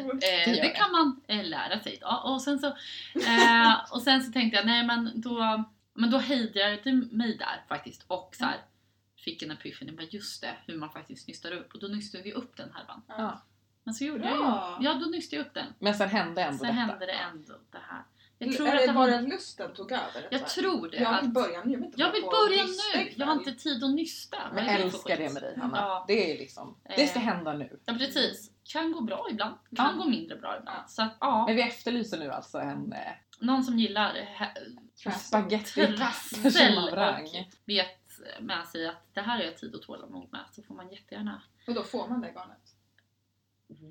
Det
kan man eh, lära sig. Ja, och, sen så, eh, och sen så tänkte jag, nej men då, men då hejdade jag mig där faktiskt och så här, fick en epiphany, bara just det, hur man faktiskt nystar upp. Och då nystade vi upp den härvan.
Ja.
Men så gjorde
Bra.
jag ju, ja då nystade jag upp den.
Men sen hände ändå
Sen
detta.
hände det ändå det här. Jag tror
är
att
det
det
bara
var,
lusten tog över?
jag tror det.
Jag vill börja nu. Jag vill,
jag börja
och
nu, jag har inte tid att nysta.
Jag
det för
älskar det med dig Hanna.
Ja.
Det är liksom, det ska
Eh.
hända nu.
Ja precis. Kan gå bra ibland, kan
Ja.
gå mindre bra ibland.
Ja.
Så att, ja.
Men vi efterlyser nu alltså en eh,
Någon som gillar he-
Trassel.
spagetti
trassel
av rang.
och vet med sig att det här har jag tid och tålamod med så får man jättegärna
Och då får man det garnet.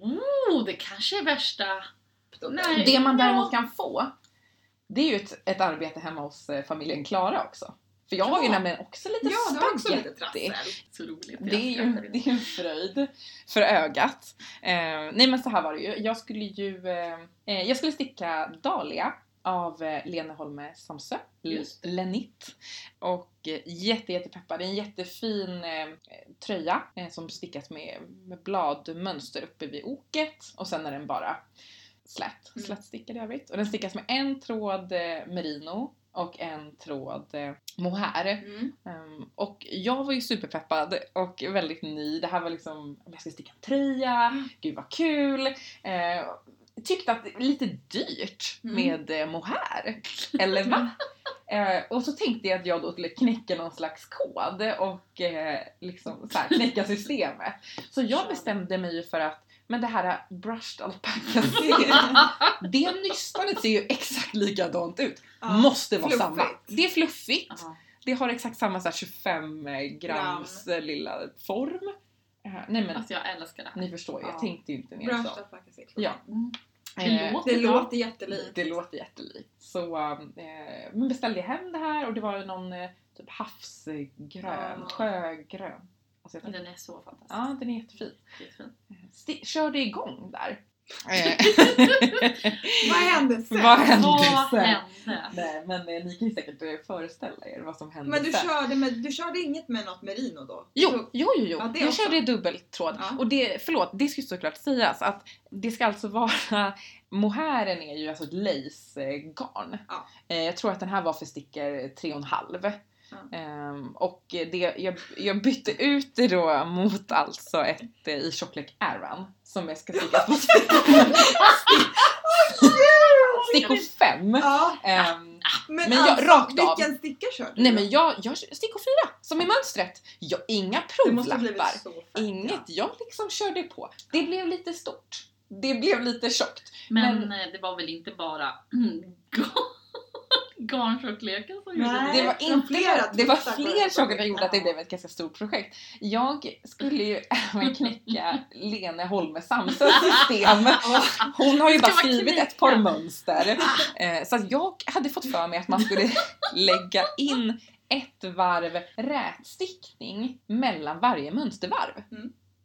Oh, det kanske är värsta... Nej.
Det man däremot
Ja.
kan få, det är ju ett, ett arbete hemma hos eh, familjen Klara också. För jag har ju
Ja.
nämligen också lite
Ja, var också lite
spagetti.
trassel.
Så roligt.
Det är, ju, det är en fröjd för ögat. Eh, nej men så här var det ju. Jag skulle ju eh, eh, jag skulle sticka Dahlia av eh, Lena Holme Samsö. Lenit. Och eh, jätte, jättepeppad. Det är en jättefin eh, tröja eh, som stickas med, med bladmönster uppe vid oket och sen är den bara slät,
Mm.
slätstickad i övrigt. Och den stickas med en tråd eh, merino och en tråd eh, mohair.
Mm.
Ehm, och jag var ju superpeppad och väldigt ny. Det här var liksom, jag ska sticka en tröja, gud vad kul. Uh, tyckte att det är lite dyrt
Mm.
med eh, mohair. Eller va? (laughs) Eh, och så tänkte jag att jag då skulle knäcka någon slags kod och eh, liksom så här, knäcka systemet. Så jag bestämde mig för att Men det här brushed alpaca (laughs) det nystanet ser ju exakt likadant ut.
Ja,
Måste vara
fluffigt.
samma. Det är fluffigt.
Ja.
Det har exakt samma så här 25 grams eh, lilla form. Eh, nej men
Alltså jag älskar det här.
ni förstår jag
Ja.
tänkte ju inte mer
Brushed
så.
alpaca silk.
Ja.
Mm. Det
Eh,
låter
Det låter jättelikt.
Det låter jättelikt. Så eh, men beställde jag hem det här och det var någon eh, typ havsgrön,
Ja.
sjögrön. Alltså
den är så fantastisk.
ja, den är jättefin.
Jättefin.
Sti- körde igång där. Eh, (laughs)
Vad hände sen?
Vad hände
Vad
sen?
hände?
Nej, men eh, ni kan ju säkert föreställa er vad som hände
Men du
sen.
körde, med, du körde inget med något merino då?
Jo,
Så-
jo, jo, jo.
Ja, det
jag
också.
körde dubbeltråd.
Ja.
Och det, förlåt, det ska ju såklart sägas att det ska alltså vara, (laughs) mohären är ju alltså ett lace-garn.
Ja.
Eh, jag tror att den här var för stickor 3,5. Ehm, och det, jag, jag bytte ut det då mot alltså ett eh, i tjocklek Aran som jag ska sticka på (laughs) stickor 5.
Ja,
Ehm,
men,
Men jag-
alltså,
rakt av.
vilken sticka körde du
nej men jag, jag stickor 4 som i mönstret. Jag, inga provlappar. Inget,
Ja.
jag liksom körde på. Det blev lite stort. Det blev lite tjockt.
Men,
Men-
eh, det var väl inte bara (clears throat) garntjockleken som gjorde det?
Det var, inte,
flera
det var fler saker som gjorde att det blev ett ganska stort projekt. Jag skulle ju (laughs) även knäcka Lene Holme Samsös system. (laughs) Hon har ju bara skrivit ett par mönster. Eh, Så att jag hade fått för mig att man skulle (laughs) lägga in ett varv rätstickning mellan varje mönstervarv.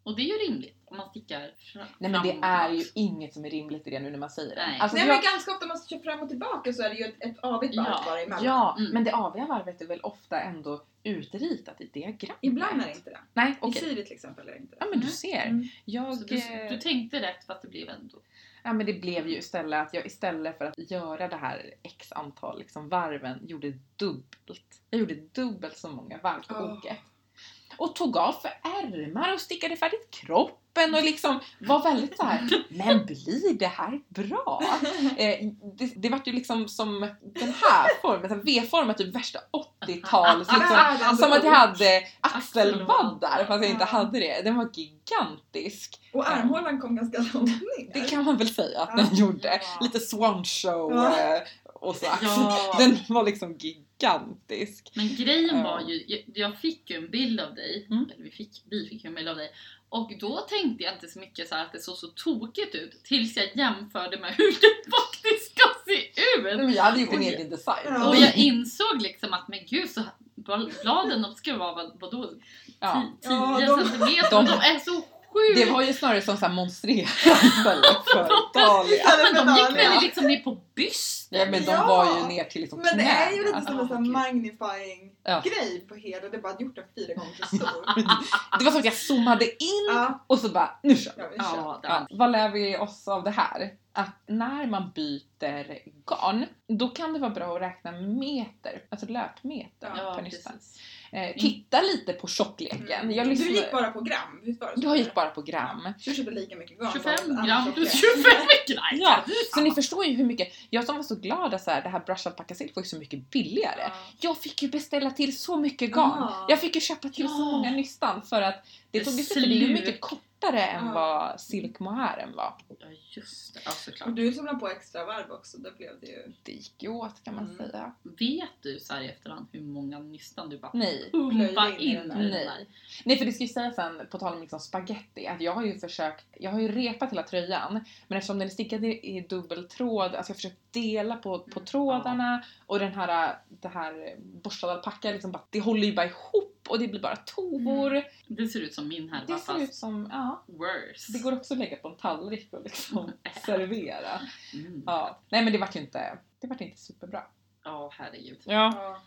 Och det är ju rimligt man stickar fram
Nej men det är ju inget som är rimligt i det nu när man säger det.
Nej.
Alltså,
Nej
jag-
men ganska ofta om man kör fram och tillbaka så är det ju ett, ett avigt varv
Ja.
bara emellan.
Ja,
Mm.
men det aviga varvet är väl ofta ändå utritat i diagrammet?
Ibland är det inte det.
Nej,
I
okej.
Siri till exempel är det inte det.
Ja men du
Mm.
ser.
Mm.
Jag,
du, du tänkte rätt fast det blev ändå...
ja, men det blev ju istället att jag istället för att göra det här x antal liksom varven gjorde dubbelt. Jag gjorde dubbelt så många varv på
Åh.
oket. Och tog av för ärmar och stickade färdigt kroppen och liksom var väldigt så här. (laughs) men blir det här bra? Eh, det, det var ju liksom som den här formen, V-formen, typ värsta 80-tals (laughs) liksom, Som att jag hade axelvaddar fast jag inte hade det. Den var gigantisk.
Och armhålan kom ganska långt ner.
Det kan man väl säga att den gjorde. Lite swan show eh, och så. Den var liksom gigantisk.
Men grejen var ju, jag, fick ju en bild av dig,
Mm.
eller vi fick, vi fick ju en bild av dig, och då tänkte jag inte så mycket så här att det såg så tokigt ut tills jag jämförde med (laughs) hur det faktiskt ska se ut.
Men jag hade gjort en
Oj.
egen design.
Och jag insåg liksom att men gud så bladen de ska vara vad, vadå 10
Ja.
Ja, de-
centimeter
de-
de är så sjukt
Det var ju snarare som så här monstrerat (laughs) istället för.
Ja, men de gick
Dahlia.
väl liksom ner på bysten?
Ja, men de
Ja.
var ju ner till liksom
Men det är ju lite som en sån magnifying
Ja.
grej på hela. Det är bara gjort den fyra gånger så (laughs) stor.
Det var som att jag zoomade in
ja,
och så bara, nu kör vi.
ja, vi kör.
Ja,
vad lär vi oss av det här? Att när man byter garn, då kan det vara bra att räkna meter, alltså löpmeter
ja,
per nystan.
precis.
Eh, titta lite på tjockleken.
Mm.
Jag,
Du
lyssnade,
gick bara på gram, visst var det så?
jag gick bara på gram.
Så du köpte lika mycket garn?
25
bara
gram
annan
plus
tjocklek.
25 gram!
Ja, så ni förstår ju hur mycket, jag som var så glad att så här, det här Brush Alpaca Silk var ju så mycket billigare.
Ja.
Jag fick ju beställa till så mycket garn.
Ah.
Jag fick ju köpa till så
Ja.
många nystan för att det tog ju för det är
Slut.
mycket kortare än
Ja.
vad silkmohären var.
Ja just det, ja såklart.
Och du som la på extra varv också, då blev det ju...
Det gick ju åt kan man
Mm.
säga.
Vet du så här i efterhand hur många nystan du bara
Nej.
pumpa
Plöjde in
in
Nej.
där?
Nej för det ska ju sägas sen, på tal om liksom spaghetti, att jag har ju försökt, jag har ju repat hela tröjan men eftersom den är stickad i, i dubbeltråd, alltså jag har försökt dela på, på
Mm.
trådarna och den här, det här borstade alpacka liksom bara, det håller ju bara ihop och det blir bara tovor.
Det ser ut som min härva
Det ser
fast
ut som, ja,
worse.
det går också att lägga på en tallrik och liksom (laughs) servera.
Mm.
Ja. Nej men det vart ju inte, det vart inte superbra.
Ja, herregud.
Ja.
Ja.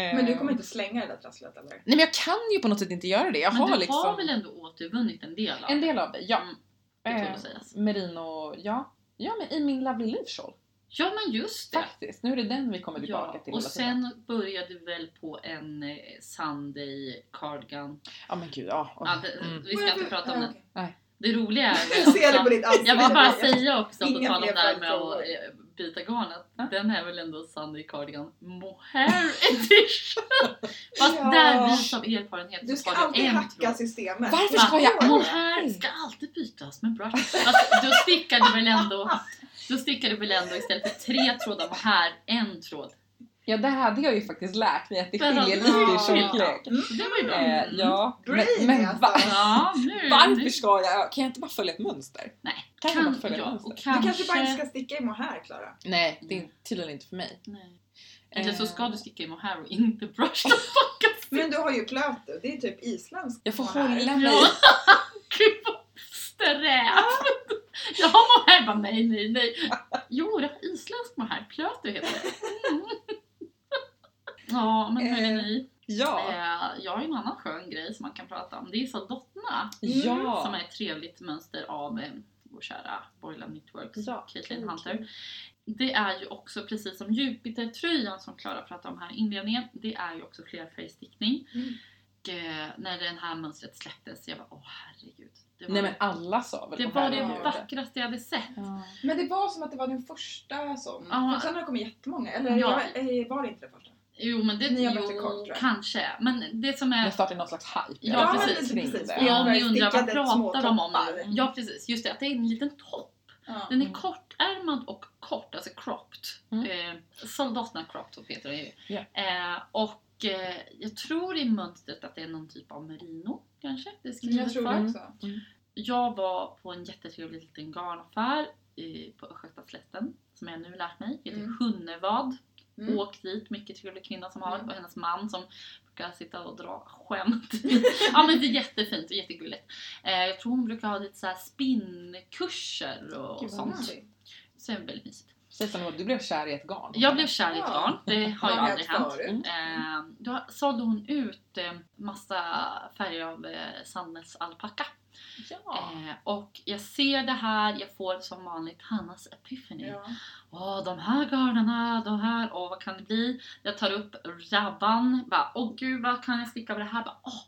eh,
Men du kommer inte slänga det där trasslet eller?
Nej men jag kan ju på något sätt inte göra det. Jag
Men
har
du
liksom
har väl ändå återvunnit en del av
en del av det, ja.
Mm, det
Eh, merino, ja. Ja men i min Lovely Live Shawl.
Ja men just det.
Faktiskt, nu är det den vi kommer tillbaka
Ja,
till
och
hela tiden.
sen började du väl på en eh, Sunday cardigan.
Ja men gud, ja.
Ja, det,
Mm.
Vi ska inte prata om den.
okej.
Det roliga är (laughs)
Jag
jag vill bara säga också på tal om det här med att byta garnet,
Ja.
den är väl ändå Sunday Cardigan Mohair (laughs) Edition. Fast
Ja.
där vis av erfarenhet
Du ska alltid hacka
tråd.
systemet.
Varför ska jag.
Mohair ska alltid bytas med brush. Väl ändå då stickar du väl ändå istället för tre trådar mohair, en tråd.
Ja, det hade jag ju faktiskt lärt mig att det
har
skiljer
du-
lite i tjocklek.
Mm.
Det var ju bra.
Eh,
Mm.
ja, men, men
alltså.
va,
Ja, nu,
varför
nu.
ska jag? Kan jag inte bara följa ett mönster?
Nej,
Kan jag
kan,
bara följa
ja,
mönster?
och
Du
kanske...
kanske bara inte ska sticka i mohair Klara.
Nej, det är tydligen inte för mig.
Nej. Eller så ska
Eh.
du sticka i mohair och inte brush the fuck
Men du har ju plötu, det är typ isländsk
Jag får hålla mig. (laughs)
Gud vad strävt! Jag har mohair, bara nej, nej, nej. Jo, det är isländsk mohair, plötu heter det. Mm. (laughs) Ja, men hörni,
Ja.
eh, jag har ju en annan skön grej som man kan prata om. Det är Saldottna
Ja.
som är ett trevligt mönster av eh, vår kära Boiler Knitworks,
Ja,
Caitlin Hunter. Det är ju också precis som Jupiter-tröjan som Klara pratade om här i inledningen. Det är ju också flerfärgstickning.
Mm.
Och eh, när det här mönstret släpptes, jag bara åh herregud. Det var,
Nej men alla sa väl
det,
på
var det vackraste jag hade sett.
Ja.
Men det var som att det var den första.
Ja.
För sen har det kommit jättemånga. Eller
Ja.
jag- eh, var det inte det första?
Jo men det,
Ni har
jo, kanske. Men det som är
Det startade någon slags hype.
Ja,
men
precis.
precis.
det.
Ja, om ni undrar vad pratar de om nu? Ja precis, just det att det är en liten topp.
Ja.
Den är
Mm.
kortärmad och kort, alltså cropped.
Mm.
Eh, Soldatna cropped heter det ju.
Ja.
Eh, och eh, jag tror i mönstret att det är någon typ av merino kanske. Det
Mm,
skrivet
Jag tror
för.
det också.
Jag var på en jättetrevlig liten garnaffär i, på Östgötaslätten som jag nu lärt mig. Heter
Mm.
Hunnevad.
Mm.
Åk dit, mycket trevlig kvinna som har
Mm.
och hennes man som brukar sitta och dra skämt. (laughs) ja men det är jättefint och jättegulligt. Eh, jag tror hon brukar ha lite så här spinnkurser och
vad
sånt. Så det är väldigt mysigt.
Säg som du blev kär i ett garn.
Jag blev kär i ett garn, det har ju aldrig
hänt
hänt.
förut.
Eh, då sålde hon ut eh, massa färger av eh, Sandnes alpacka.
Ja.
Eh, och jag ser det här, jag får som vanligt Hannas epiphany.
Ja.
Åh, de här garnerna, de här, åh vad kan det bli? Jag tar upp rabban, bara åh gud vad kan jag sticka av det här? Bara, åh,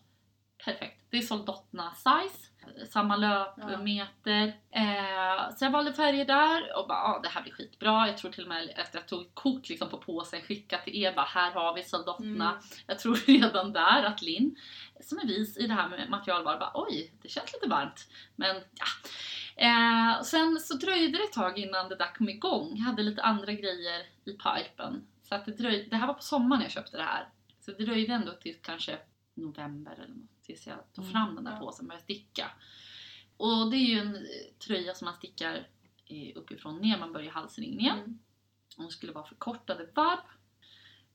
perfekt, det är Soldottna size, samma löpmeter. Eh, så jag valde färger där och bara, ja det här blir skitbra. Jag tror till och med efter att jag tog ett kort liksom på påsen, skickat till er, bara här har vi Soldottna.
Mm.
Jag tror (laughs) redan där att Linn, som är vis i det här med materialval, bara oj, det känns lite varmt. Men ja. Eh, sen så dröjde det ett tag innan det där kom igång. Jag hade lite andra grejer i pipen. Så att det, dröjde, det här var på sommaren jag köpte det här. Så det dröjde ändå till kanske november eller något tills jag tog
Mm,
fram den där påsen och började sticka. Och det är ju en eh, tröja som man stickar eh, uppifrån ner, man börjar halsringningen.
Mm.
Hon skulle vara förkortade varv.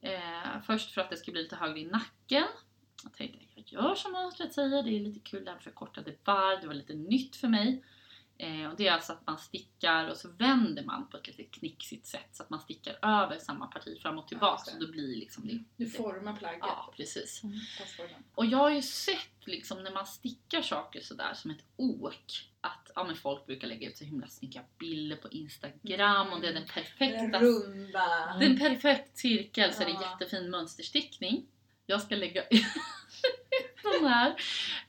Eh, först för att det ska bli lite högre i nacken. Jag tänkte jag gör som mönstret säger, det är lite kul det här med förkortade varv, det var lite nytt för mig. Eh, och det är alltså att man stickar och så vänder man på ett lite knixigt sätt så att man stickar över samma parti fram och
Ja,
tillbaka.
det.
så då blir liksom det.
Du formar plagget.
Ja, precis.
Passformen.
Och jag har ju sett liksom när man stickar saker sådär som ett ok att ja, men folk brukar lägga ut så himla snygga bilder på Instagram och det är den
Den
perfekta
runda.
det är en perfekt cirkel så är det
Ja.
jättefin mönsterstickning. Jag ska lägga (laughs) ut den här.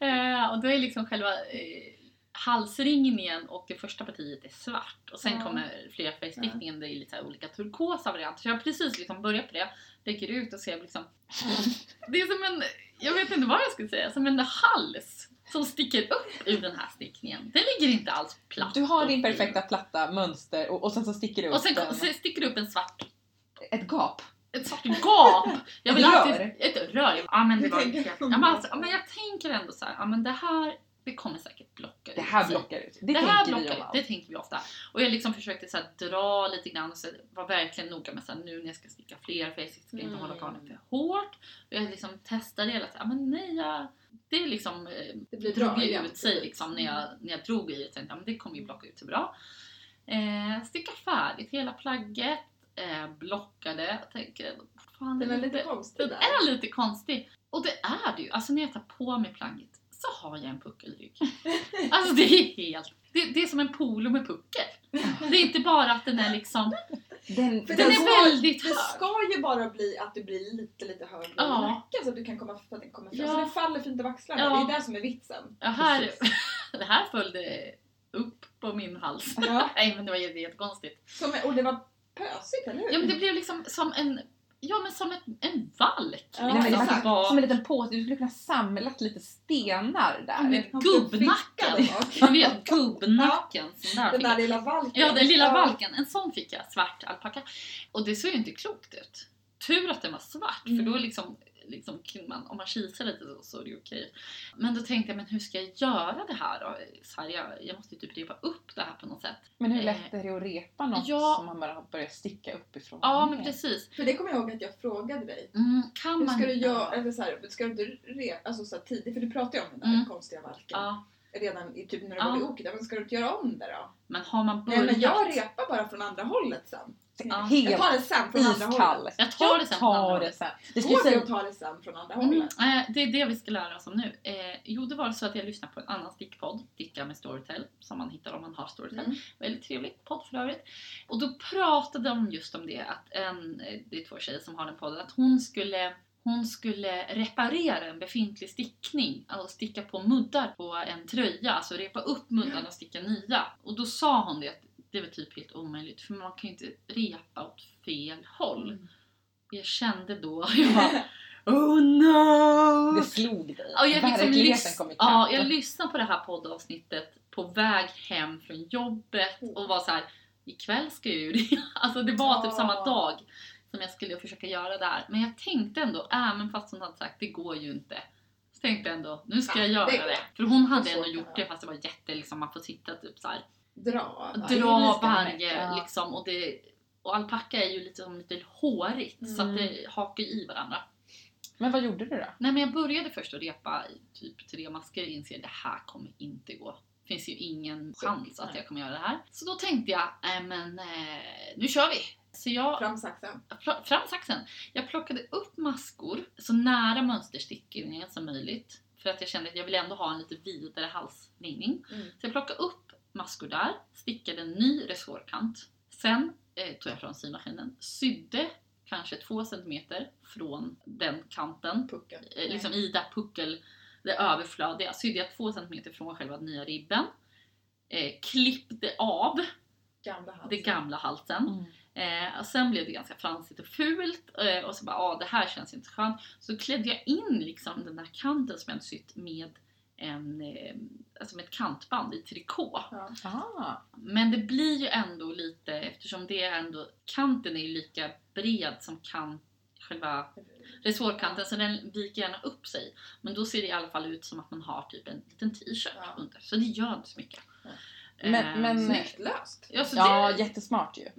Eh, och då är liksom själva eh, halsringningen och det första partiet är svart. Och sen
Ja.
kommer flerfärgstickningen, det är lite olika turkosa varianter. Så jag har precis liksom börjat på det. Lägger ut och ser liksom... (laughs) Det är som en, jag vet inte vad jag ska säga, som en hals som sticker upp ur den här stickningen. Den ligger inte alls platt.
Du har din perfekta platta mönster och, och sen så sticker det upp
Och sen
en,
så sticker det upp en svart
ett gap.
ett svart gap! Jag vill
Ett
alltid...
rör?
Ett rör? Ja men det
Du
var
tänker
helt...
om
ja, men, alltså, men jag tänker ändå så här, ja men det här, det kommer säkert blocka
Det
ut
här
sig.
blockar ut. Det,
Det här blockar ut, det tänker vi ofta. Och jag liksom försökte så här, dra lite grann och så var verkligen noga med här, nu när jag ska sticka fler för jag ska inte
Mm.
hålla garnet för hårt. Och jag liksom testade hela tiden, men nej jag, det liksom eh,
Det blir
drog ju ut sig liksom när jag, när jag drog i det. Tänkte, men det kommer ju blocka ut så bra. Eh, sticka färdigt hela plagget. Eh, blockade. Jag tänker, fan,
Den
det
är lite
lite-
konstig
den
där.
är lite konstig. Och det är det ju. Alltså när jag tar på mig plagget så har jag en puckelrygg. Alltså det är helt... Det, det är som en polo med puckel. Det är inte bara att den är liksom...
Den,
Den
det
är
ska-
väldigt
Det
hög.
ska ju bara bli att du blir lite lite högre
Ja.
i nacken så att du kan komma att den kommer fram.
Ja.
Så den faller fint över axlarna.
Ja.
Det är det som är vitsen.
Ja, här, (laughs) det här följde upp på min hals.
Ja.
Nej men det var jätte- jättekonstigt.
Och det var pösigt, eller hur?
Ja men det blev liksom som en, ja men som ett, en valk.
Ja,
Nej, men
liksom,
var som en liten påse, du skulle kunna samlat lite stenar där.
men
Han
gubbnacken. Ni vet gubbnacken. där
Den där lilla valken.
Ja, den lilla valken. En sån fick jag, svart alpacka. Och det såg ju inte klokt ut. Tur att den var svart,
Mm.
för då liksom, liksom man, om man kisar lite så, så är det okej. Men då tänkte jag, men hur ska jag göra det här då? Så här, jag, jag måste ju typ repa upp det här på något sätt.
Men hur lätt är det att repa något
Ja.
som man bara börjar sticka uppifrån?
Ja, men precis.
För det kommer jag ihåg att jag frågade dig.
Mm, kan
Hur
man
ska du göra, eller så här, ska du inte re, alltså så här tidigt, för du pratade ju om den där
Mm.
konstiga valken
Ja,
redan i, typ när du
Ja.
var i Oket, men ska du inte göra om det då?
men har man
Nej
börjat?
men jag repar bara från andra hållet sen.
Ja.
Helt
Jag tar det sen från andra
iskall.
hållet.
Jag tar det sen från andra hållet.
Det
Går
jag
det att ta det sen från andra
Mm,
hållet?
eh, det är det vi ska lära oss om nu. Eh, jo, det var så att jag lyssnade på en annan stickpodd, Sticka med Storytel, som man hittar om man har Storytel.
Mm.
Väldigt trevlig podd för övrigt. Och då pratade de just om det, att en, eh, det är två tjejer som har den podden, att hon skulle hon skulle reparera en befintlig stickning, alltså sticka på muddar på en tröja, alltså repa upp muddarna och sticka nya. Och då sa hon det att det var typ helt omöjligt för man kan ju inte repa åt fel håll.
Mm.
Jag kände då, (laughs) jag bara Oh no!
Det slog dig.
Ja, jag, liksom
Verkligheten
lys-
kom ikapp.
ja, jag lyssnade på det här poddavsnittet på väg hem från jobbet och var så här: ikväll ska jag ju det. (laughs) Alltså det var typ
Ja.
samma dag som jag skulle försöka göra det här. Men jag tänkte ändå, även fast hon hade sagt det går ju inte. Så tänkte jag ändå, nu ska
Ja,
jag göra
det.
För hon hade ändå gjort
det
det fast det var jätte, liksom, man får sitta typ så här,
Dra.
Dra varje liksom och det och alpacka är ju lite, som lite hårigt så att
Mm.
det hakar i varandra.
Men vad gjorde du då?
Nej men jag började först att repa i typ tre masker och inser att det här kommer inte gå. Det finns ju ingen chans att
nej.
jag kommer göra det här. Så då tänkte jag, äh, men eh, nu kör vi! Så jag,
Fram saxen.
fram saxen. Jag plockade upp maskor så nära mönsterstickningen som möjligt. För att jag kände att jag ville ändå ha en lite vidare halsringning.
Mm.
Så jag plockade upp maskor där, stickade en ny resårkant. Sen eh, tog jag från symaskinen, sydde kanske två centimeter från den kanten
Pucken.
eh, liksom i det puckel, det överflödiga, sydde jag två centimeter från själva nya ribben. Eh, klippte av
Gamla halsen.
det gamla halsen.
Mm.
Eh, och sen blev det ganska fransigt och fult eh, och så bara, ah, det här känns inte skönt. Så klädde jag in liksom den där kanten som jag hade sytt med en, eh, alltså med ett kantband i trikå.
Ja.
Ah.
Men det blir ju ändå lite, eftersom det är ändå, kanten är ju lika bred som kant, själva resårkanten så den viker gärna upp sig. Men då ser det i alla fall ut som att man har typ en liten t-shirt
Ja.
under. Så det gör inte så mycket.
Ja.
Eh,
Men- men-
Snyggt löst.
ja, så
Ja,
det
jättesmart ju.
är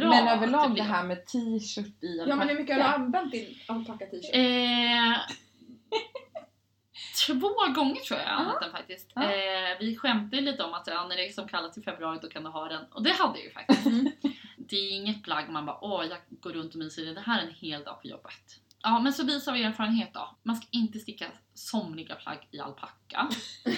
bra
men överlag det
blir-
här med t-shirt i
Ja men hur mycket har du
alpacka.
använt din alpacka t-shirt?
Eh, två gånger tror jag jag använt den faktiskt.
Ja.
Eh, vi skämtade lite om att ja, när det är som kallas i februari då kan du ha den. Och det hade jag ju faktiskt.
Mm.
Det är inget plagg man bara åh jag går runt och myser i det här en hel dag på jobbet. Ja men så visar vi erfarenhet då. Man ska inte sticka somriga plagg i alpacka. (laughs)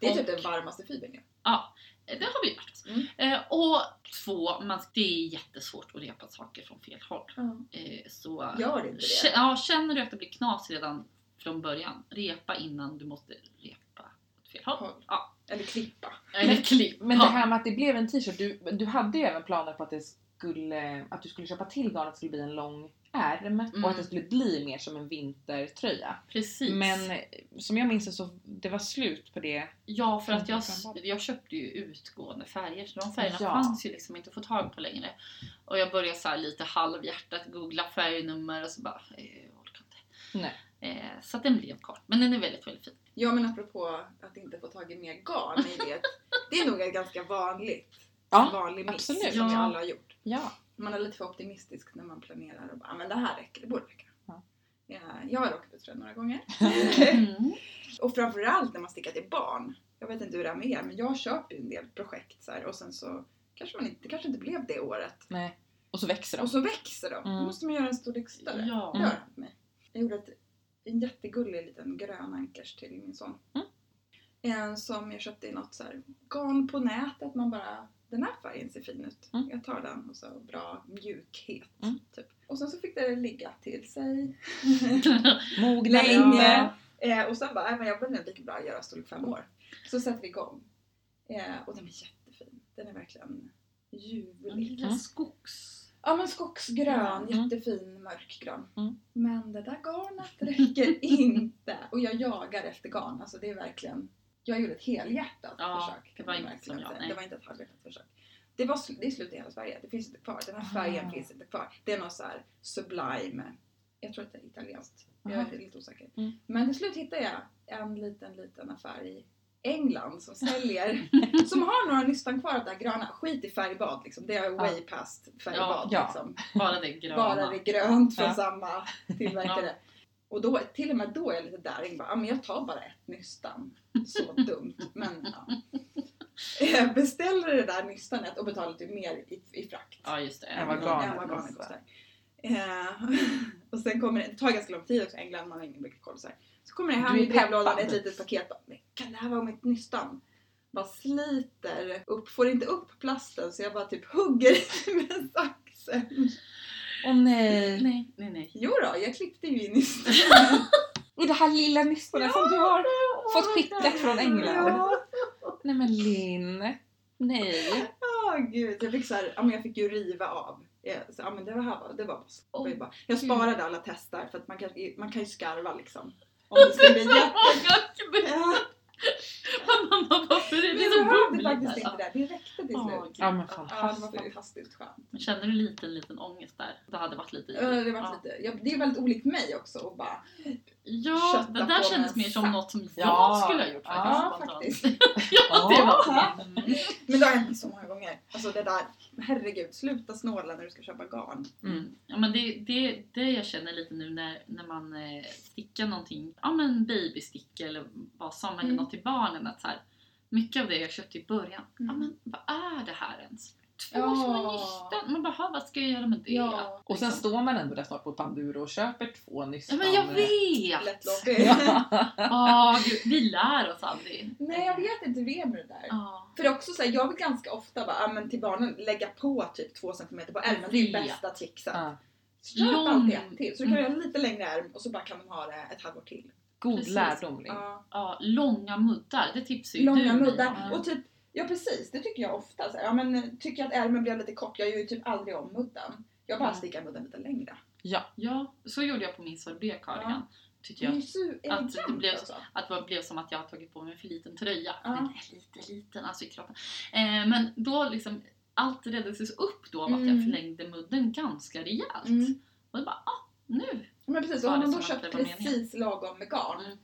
Det är typ den varmaste fibern ju.
Ja, det har vi lärt oss.
Mm.
Eh, och två, man, det är jättesvårt att repa saker från fel håll.
Ja.
Eh, så
Gör inte
Kä-
det.
Ja, känner du att det blir knas redan från början, repa innan du måste repa åt fel håll.
Håll.
Ja.
Eller klippa.
Eller (laughs) klipp.
Men det här med att det blev en t-shirt, du, du hade ju även planer på att, det skulle, att du skulle köpa till garnet att det skulle bli en lång ärm
Mm.
och att det skulle bli mer som en vintertröja.
Precis.
Men som jag minns det så det var slut på det.
ja, för att jag,
Framför
jag köpte ju utgående färger så de färgerna
Ja.
fanns ju liksom inte att få tag på längre. Och jag började så här lite halvhjärtat googla färgnummer och så bara, eh, jag orkar inte.
Nej.
Eh, så att den blev kort. Men den är väldigt, väldigt fin.
Ja men apropå att inte få tag i mer garn i det. Det är nog ett ganska vanligt,
Ja,
vanlig miss
absolut.
som vi alla har gjort.
Ja.
Man är lite för optimistisk när man planerar och bara, "Ah, men det här räcker, det borde räcka.
Ja.
Ja, jag har råkat ut för det några gånger. (laughs)
Mm.
och framförallt när man stickar till barn. Jag vet inte hur det är med er, men jag köper ju en del projekt så här, och sen så kanske man inte, det kanske inte blev det året.
Nej. Och så växer de.
Och så växer de. Då
Mm.
måste man göra en storlek större.
Ja.
Mig. Jag gjorde ett, en jättegullig liten grön ankers till min son.
Mm.
En som jag köpte i något så här garn på nätet. Man bara, den här färgen ser fin ut.
Mm.
Jag tar den och så bra mjukhet.
Mm.
Typ. Och sen så fick det ligga till sig. (laughs)
Mognar
Länge. Eh, och sen bara, "Nej, men jag nog lika bra göra storlek fem år. Så sätter vi igång. Eh, och den är jättefin. Den är verkligen ljuvligt.
Lite
Mm.
skogs...
Ja men skogsgrön,
Mm.
jättefin mörkgrön.
Mm.
Men det där garnet räcker (laughs) inte. Och jag jagar efter garn. Alltså det är verkligen... Jag gjorde ett helhjärtat
Ja,
försök.
det var inte som jag, nej.
Det var inte ett halvhjärtat försök. Det, var, det är slut i hela Sverige. Det finns inte kvar. Den här färgen
Ah.
finns inte kvar. Det är något så här sublime. Jag tror att det är italienskt. Jag är lite osäker.
Mm.
Men till slut hittade jag en liten, liten affär i England som säljer, (laughs) som har några nystan kvar av det här gröna. Skit i färgbad liksom. Det är way past färgbad
Ja.
liksom.
Bara det gröna.
Bara det grönt från
Ja.
samma tillverkare. (laughs) Och då, till och med då är jag lite daring. Bara, ja, men jag tar bara ett nystan. Så (laughs) dumt. Men ja. Jag beställer det där nystanet och betalar lite mer i, i frakt.
Ja, just det.
Än vad garnet kostar.
Eh, och sen kommer det, det tar ganska lång tid också, England, man har ingen mycket koll så här. Så kommer det hem i brevlådan ett litet paket. Bara, "Men kan det här vara mitt nystan? Bara sliter upp, får inte upp plasten så jag bara typ hugger i (laughs) med saxen.
Åh nej!
Nej, nej, nej.
Jo då, jag klippte ju in nystan. (laughs)
Och det här lilla nystanet som du har fått skickat från England.
Ja.
Nej men Linn. Nej.
Åh gud, jag fick så här, ja, jag fick ju riva av. Jag, så, ja, men det var, här var, det var bara. Jag sparade alla testar för att man kan, man kan ju skarva liksom. Om det skulle bli jätte... (laughs) Ja,
Mamma, varför är
men
det
jag
så bubbligt?
faktiskt
här?
inte det. Det räckte till slut.
Ja men
Ja, det var
fantastiskt.
fantastiskt skönt.
Men Kände du liten, liten ångest där? Det hade varit lite
Ja, det, var
ja.
lite, ja, det är väldigt olikt mig också och bara,
Ja, det där kändes mer som något som jag
Ja.
skulle ha gjort faktiskt.
ja faktiskt. (laughs)
ja, det var
Ja.
mm.
Men det har hänt så många gånger. Alltså det där, herregud, sluta snåla när du ska köpa garn.
Mm. Ja, men det, det, det jag känner lite nu när, när man eh, stickar någonting, ja men babystick eller vad som, eller
Mm.
något till barnen. Att så här, mycket av det jag köpte i början, ja
Mm.
men vad är det här ens? Två
Ja.
små nystan, man bara, "Ha, vad ska jag göra med det?
Ja.
Och sen
Liksom.
står man ändå där snart på Panduro och köper två
Ja
nystan.
men jag vet!
Lättloppig. (laughs)
Åh, gud, vi lär oss aldrig.
Nej jag vet inte det är med det där.
Ja.
För också så här, jag vill ganska ofta bara, ja, men till barnen lägga på typ två centimeter på ärmen. Det är bästa trickset.
Ja.
Köp
Lång-
alltid ett till. Så du kan
Mm.
göra lite längre ärm och så bara kan de ha det ett halvår till.
God
Precis.
lärdom.
Ja.
Ja, långa muddar, det tipsar ju du
Långa muddar. Och typ, ja precis, det tycker jag ofta. Så här, ja, men, tycker jag att ärmen blev lite kort, jag gör ju typ aldrig om mudden. Jag bara
Ja.
stickar mudden lite längre.
Ja, så gjorde jag på min sorbet cardigan. Tyckte jag. Att det blev-
alltså.
Att det blev som att jag har tagit på mig för liten tröja.
Ja.
Den är lite liten, alltså i kroppen. Eh, men då liksom, allt räddades upp då av att jag
Mm.
förlängde mudden ganska rejält.
Mm.
Och det bara, ah, nu!
Men precis,
Ja,
och har man
är
då köpt
var meningen.
precis lagom med garn.
Mm.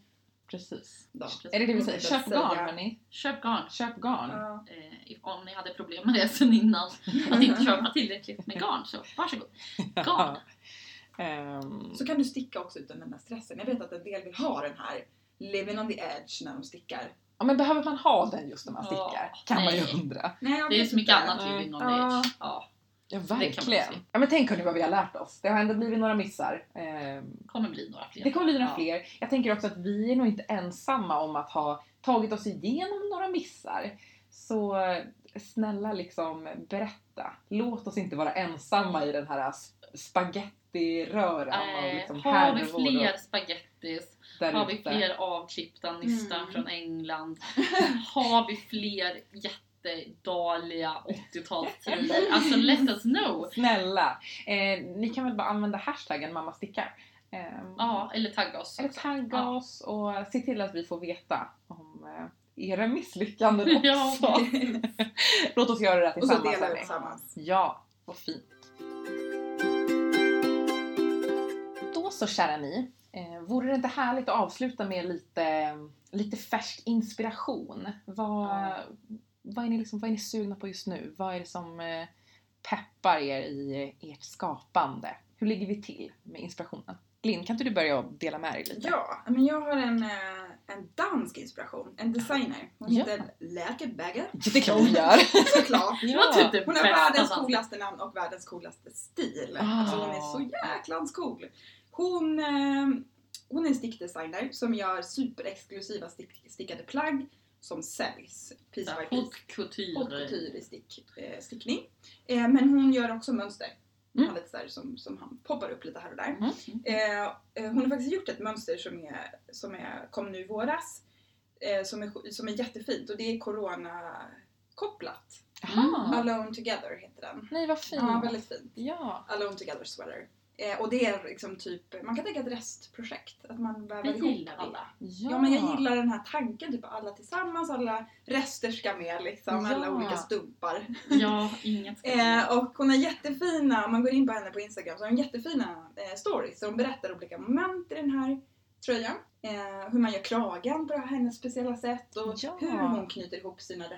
Precis.
Då.
Är det det vi säger? Köp garn hörni.
Köp garn.
Köp garn.
Ja.
Eh, om ni hade problem med det (laughs) sen innan, att inte köpa tillräckligt med garn, så varsågod. (laughs) Garn.
Ehm,
Så kan du sticka också utan den där stressen. Jag vet att en del vill ha den här living on the edge när de stickar.
ja, men behöver man ha den just när man
Ja,
stickar? Kan man
nej.
ju undra.
Nej,
Det är så mycket annat living on the
Ja.
edge. Ja,
Ja, verkligen. Ja, men tänk hörni vad vi har lärt oss. Det har ändå blivit några missar. Ehm,
kommer bli några fler.
Det kommer bli några
Ja.
fler. Jag tänker också att vi är nog inte ensamma om att ha tagit oss igenom några missar. Så eh, snälla liksom berätta. Låt oss inte vara ensamma i den här sp- spagettiröran
Eh,
liksom
har vi
härvor och
fler spagettis?
där
Har vi
ute.
fler avklippta nystan
Mm.
från England? (laughs) Har vi fler jättedaliga 80-talströjor? Alltså let us know!
Snälla! Eh, ni kan väl bara använda hashtaggen mammastickar. Ehm,
Ja, eller tagga oss.
Eller tagga
Ja.
oss och se till att vi får veta om eh, era misslyckanden (laughs) också.
Ja.
Låt oss göra det här
Och så
tillsammans.
delar vi tillsammans.
Ja, vad fint. Då så kära ni. Eh, vore det inte härligt att avsluta med lite, lite färsk inspiration? Vad,
Ja.
Vad, är ni liksom, vad är ni sugna på just nu? Vad är det som eh, peppar er i ert skapande? Hur ligger vi till med inspirationen? Linn, kan inte du börja och dela med dig lite?
Ja, men jag har en, eh, en dansk inspiration. En designer. Hon
Ja.
heter Läkeberger.
Ja, det är klart hon gör! (laughs)
Såklart.
Var typ
Hon har världens
som-
coolaste namn och världens coolaste stil.
Ah.
Alltså hon är så jäklans cool. Hon, eh, hon är en stickdesigner som gör superexklusiva stick, stickade plagg som säljs piece by piece.
Haute couture.
I stick, eh, stickning. Eh, men hon gör också mönster.
Mm.
har lite som, som han poppar upp lite här och där.
Mm.
Eh, eh, hon har faktiskt gjort ett mönster som, är, som är, kom nu i våras. Eh, som, är, som är jättefint och det är corona-kopplat.
Jaha.
Alone Together heter den.
Nej vad fint.
Ja, väldigt fint.
Ja.
Alone Together Sweater. Eh, och det är liksom typ, man kan tänka ett restprojekt. Att man väver
Det
ihop
gillar vi.
alla.
Ja.
Ja men jag gillar den här tanken, typ alla tillsammans, alla rester ska med liksom, alla
Ja.
olika stumpar.
Ja, inget ska
Eh, och hon har jättefina, om man går in på henne på Instagram så har hon jättefina eh, stories. Så hon berättar olika moment i den här tröjan. Eh, hur man gör kragen på hennes speciella sätt och
Ja.
hur hon knyter ihop sina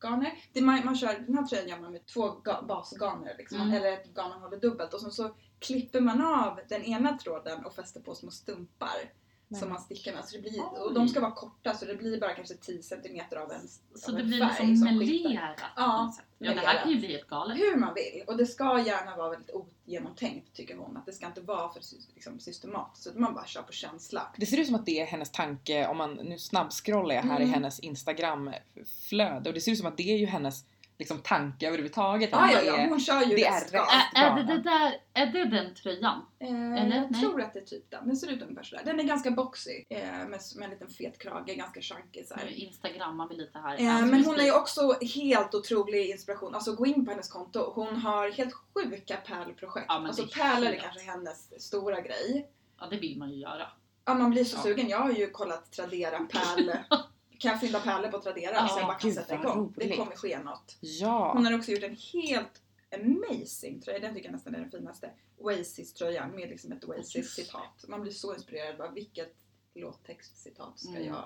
restgarner. Det man, man kör, den här tröjan gör man med två ga- basgarner, liksom,
Mm.
eller ett garn man håller dubbelt och sen så klipper man av den ena tråden och fäster på små stumpar
Men-
som man stickar med. Så det blir, och de ska vara korta så det blir bara kanske 10 cm av en
Så
av
det
en
blir
färg
liksom melerat
Ja.
Ja, det här kan ju bli helt galet.
Hur man vill. Och det ska gärna vara väldigt ogenomtänkt tycker hon. Att det ska inte vara för liksom, systematiskt. Så att man bara kör på känsla.
Det ser ut som att det är hennes tanke, om man nu snabbscrollar jag här
Mm.
i hennes instagramflöde och det ser ut som att det är ju hennes liksom, tanke överhuvudtaget.
Ja,
att
ja,
det
ja.
är-
Hon kör ju
det är.
Är, är, det det där, är det den tröjan?
Eh,
Eller?
jag
Nej.
tror att det är typ den. Den ser ut ungefär sådär. Den är ganska boxy. Eh, med, med en liten fet krage. Ganska chunky så här.
Nu instagrammar vi lite här.
Eh, men hon är ju också helt otrolig inspiration. Alltså gå in på hennes konto. Hon har helt sjuka pärlprojekt.
Ja,
alltså pärlor är kanske hennes stora grej.
Ja, det vill man ju göra.
Ja, man blir så
Ja.
sugen. Jag har ju kollat Tradera pärl. (laughs) kan jag fynda pärlor på Tradera
Ja,
så jag bara kan sätta igång. Det
roligt.
kommer ske något.
Ja.
Hon har också gjort en helt amazing tröja. Den tycker jag nästan är den finaste. Oasis-tröjan med liksom ett Oasis-citat. Man blir så inspirerad. Bara, vilket låttextcitat ska
Mm.
jag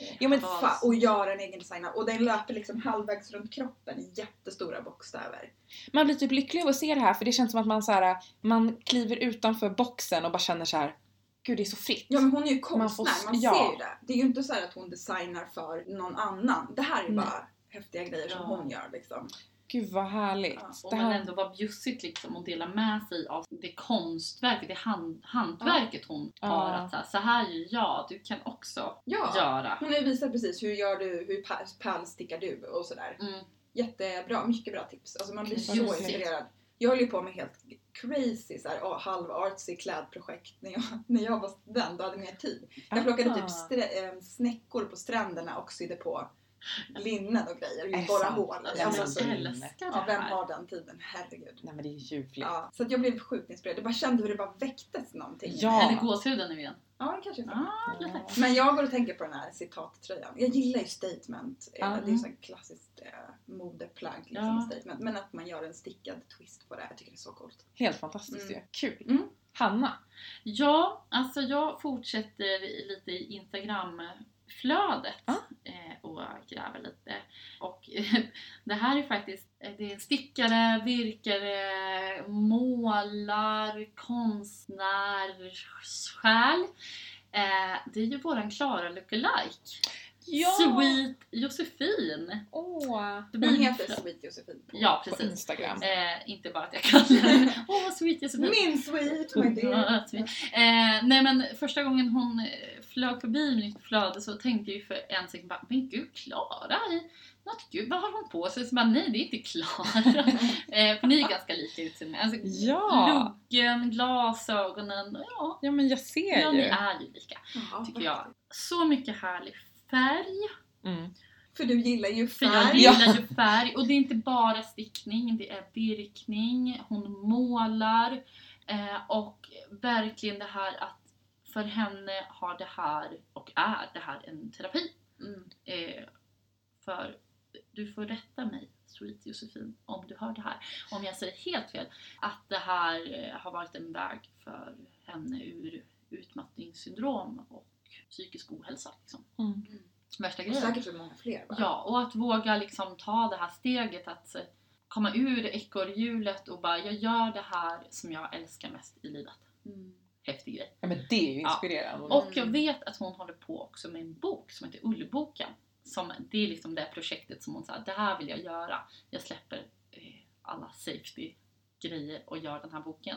eh,
Ja, men-
haffa och göra en egen design? Och den löper liksom halvvägs runt kroppen i jättestora bokstäver.
Man blir typ lycklig av att se det här för det känns som att man, så här, man kliver utanför boxen och bara känner så här. Gud det är så fritt.
Ja men hon är ju
Man
konstnär,
får-
man,
ja.
ser ju det. Det är ju inte så här att hon designar för någon annan. Det här är ju
Nej.
bara häftiga grejer som
Ja.
hon gör liksom.
Gud vad härligt.
Ja,
Och
det
men
här...
ändå vara bjussigt liksom och dela med sig av det konstverket, det hand, hantverket hon
Ja.
har. Att så här, så här gör jag, du kan också
Ja!
göra.
Hon har ju visat precis hur gör du, hur pär- pärlstickar du och sådär.
Mm.
Jättebra, mycket bra tips. Alltså man blir
Vad
så inspirerad. Jag höll ju på med helt crazy så här, oh, halv artsy klädprojekt när jag, (laughs) när jag var student och hade mer tid. Jag plockade
Ah.
typ strä, äh, snäckor på stränderna och sydde på linnen och grejer. Borra hål.
Alltså,
Ja,
Alltså, ja,
det
vem har den tiden? Herregud.
Nej men det är ljuvligt.
Ja, så att jag blev sjukt inspirerad. Jag bara kände hur det bara väcktes någonting.
Ja.
Är det gåshuden nu igen?
Ja, kanske så.
Ah, lite.
Men jag går och tänker på den här citattröjan. Jag gillar ju statement.
Ja.
Det är ju så här klassiskt eh, modeplagg. Liksom,
Ja.
statement. Men att man gör en stickad twist på det. Jag tycker det är så coolt.
Helt fantastiskt
Mm.
ju. Kul.
Mm.
Hanna.
Ja, alltså jag fortsätter lite i Instagramflödet
Ja.
eh, och gräver lite. Och (laughs) det här är faktiskt eh, det är stickare, virkare, målar, konstnär, själ. Eh, det är ju våran Klara lookalike. Sweet Josefin.
Åh.
Hon
Min
heter Sweet Josefin. På.
Ja,
På
precis.
Instagram.
Eh, inte bara att jag kallar henne (laughs) Åh, Sweet Josefin.
Min Sweet, my dear.
Ja. Eh, nej men första gången hon eh, flög förbi mitt flöde så tänkte jag ju för en sekund bara, men gud Klara, något gud, vad har hon på sig? Så bara, nej det är inte Klara. (laughs) eh, för ni är ganska lika utseende. Alltså,
Ja.
Luggen, glasögonen, ja,
Ja men jag ser
ja
ju.
ni är ju lika
Ja,
tycker jag. Så mycket härlig färg.
Mm.
För du gillar ju
För jag
färg.
gillar ju (laughs) färg och det är inte bara stickning, det är virkning, hon målar eh, och verkligen det här att för henne har det här och är det här en terapi.
Mm.
Eh, för du får rätta mig, Sweet Josefin, om du hör det här. Om jag säger helt fel. Att det här eh, har varit en väg för henne ur utmattningssyndrom och psykisk ohälsa. Liksom.
Mm.
Värsta grejen.
säkert för många fler. Va?
Ja, och att våga liksom ta det här steget att eh, komma ur ekorrhjulet och bara jag gör det här som jag älskar mest i livet.
Mm.
Häftig grej.
Ja men det är ju
Ja.
inspirerande.
Och jag vet att hon håller på också med en bok som heter Ullboken. Som, det är liksom det projektet som hon sa, det här vill jag göra. Jag släpper eh, alla safety grejer och gör den här boken.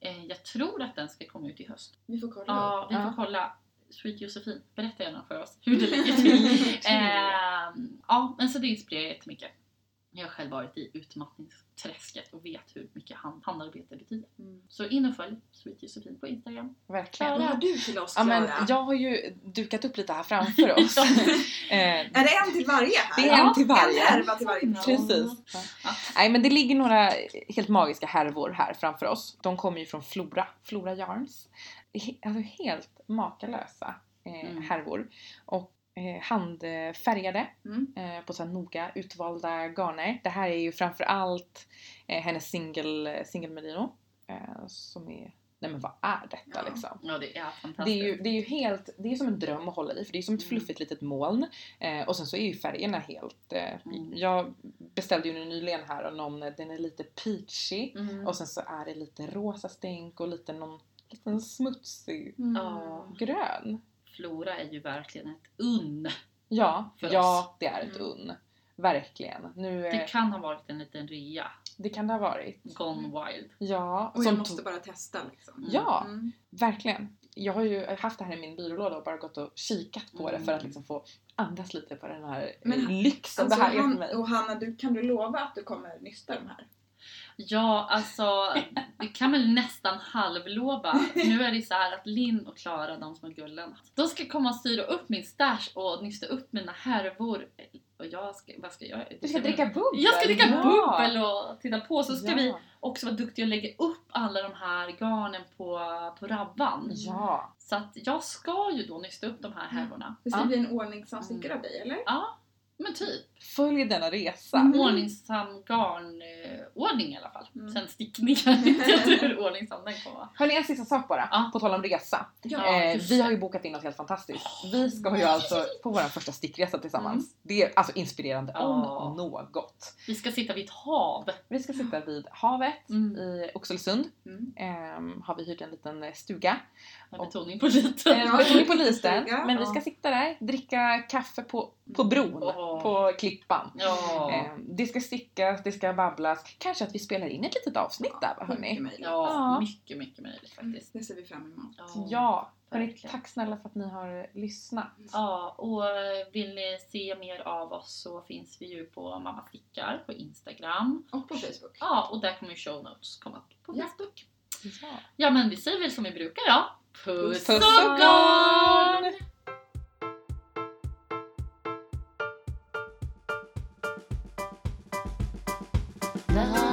Eh, jag tror att den ska komma ut i höst.
Vi får kolla.
Ja, vi får
Ja.
kolla. Sweet Josefin, berätta gärna för oss hur det (laughs) ligger till. Ehm, ja, men så det inspirerar jättemycket. Jag har själv varit i utmattningsträsket och vet hur mycket hand, handarbete betyder.
Mm.
Så in och följ Sweet Josefin på Instagram.
Verkligen.
Vad har du till oss
Ja,
Klara?
men jag har ju dukat upp lite här framför (laughs) oss. (laughs) eh,
Är det en till varje här?
Det är en till
En
varje.
härva till varje.
Ja.
Precis.
Ja.
Nej men det ligger några helt magiska härvor här framför oss. De kommer ju från Flora, Flora Yarns. He- Alltså helt makalösa eh,
Mm.
härvor. Och handfärgade
Mm.
eh, på så här noga utvalda garner. Det här är ju framför allt eh, hennes single, single merino. Eh, som är, nej men vad är detta
Ja.
liksom?
Ja, det är fantastiskt.
Det är, ju, det är ju helt, det är som en dröm att hålla i för det är som ett
Mm.
fluffigt litet moln. Eh, och sen så är ju färgerna helt... Eh,
Mm.
Jag beställde ju nyligen här och någon, den är lite peachy
Mm.
och sen så är det lite rosa stänk och lite någon liten smutsig
Mm.
Grön.
Flora är ju verkligen ett unn.
Ja,
För
ja det är ett
Mm.
unn. Verkligen. Nu, eh,
Det kan ha varit en liten rea.
det kan det ha varit.
Gone wild.
Ja,
Och jag måste bara testa liksom.
Mm.
ja
Mm.
verkligen. Jag har ju haft det här i min byrålåda och bara gått och kikat på det
Mm.
för att liksom få andas lite på den här
Men-
lyxen
Alltså,
det här är för
han,
mig.
och Hanna, du, kan du lova att du kommer nysta de här?
Ja, alltså vi kan väl nästan halvlova. Nu är det så här att Linn och Klara, de som är gullen, de ska komma och styra upp min stash och nysta upp mina härvor. Och jag ska, vad ska jag?
Du ska dricka bubbel!
Jag ska dricka
ja.
bubbel och titta på. Så ska
ja.
vi också vara duktiga och lägga upp alla de här garnen på, på rabban.
Ja.
Så att jag ska ju då nysta upp de här härvorna.
Det ska
Ja.
bli en ordningsamstickare av dig, eller?
Ja, men typ.
Följ denna resa.
Mm.
Ordningsam garnordning i alla fall.
Mm.
Sen stickningar, (laughs) inte jag (laughs) tror hur ordningsam den kommer vara.
Hörni, en sista sak bara.
Ja.
På tal om resa.
Ja.
eh, vi har ju bokat in något helt fantastiskt. Vi ska ju alltså på vår första stickresa tillsammans. Det är alltså inspirerande
Ja.
om något.
Vi ska sitta vid ett hav.
Vi ska sitta vid havet
Mm.
i Oxelösund.
Mm.
Ehm, har vi hyrt en liten eh, stuga.
Med betoning på lite.
Eh, betoning på
lite
liten. Men vi ska sitta där, dricka kaffe på, på bron. På klippan.
Ja.
Ehm, det ska stickas, det ska babblas. Kanske att vi spelar in ett litet avsnitt där va
Mycket
hörni?
möjligt.
ja,
Ja.
mycket, mycket möjligt faktiskt.
Det ser vi fram emot.
Ja, hörni, tack snälla för att ni har lyssnat.
Ja, och vill ni se mer av oss så finns vi ju på Mamma Stickar på Instagram.
Och på Facebook.
Ja, och där kommer ju show notes komma upp på
Ja.
Facebook.
Ja.
Ja, men vi säger väl som vi brukar då. Puss,
Puss
och
och
garn!
garn!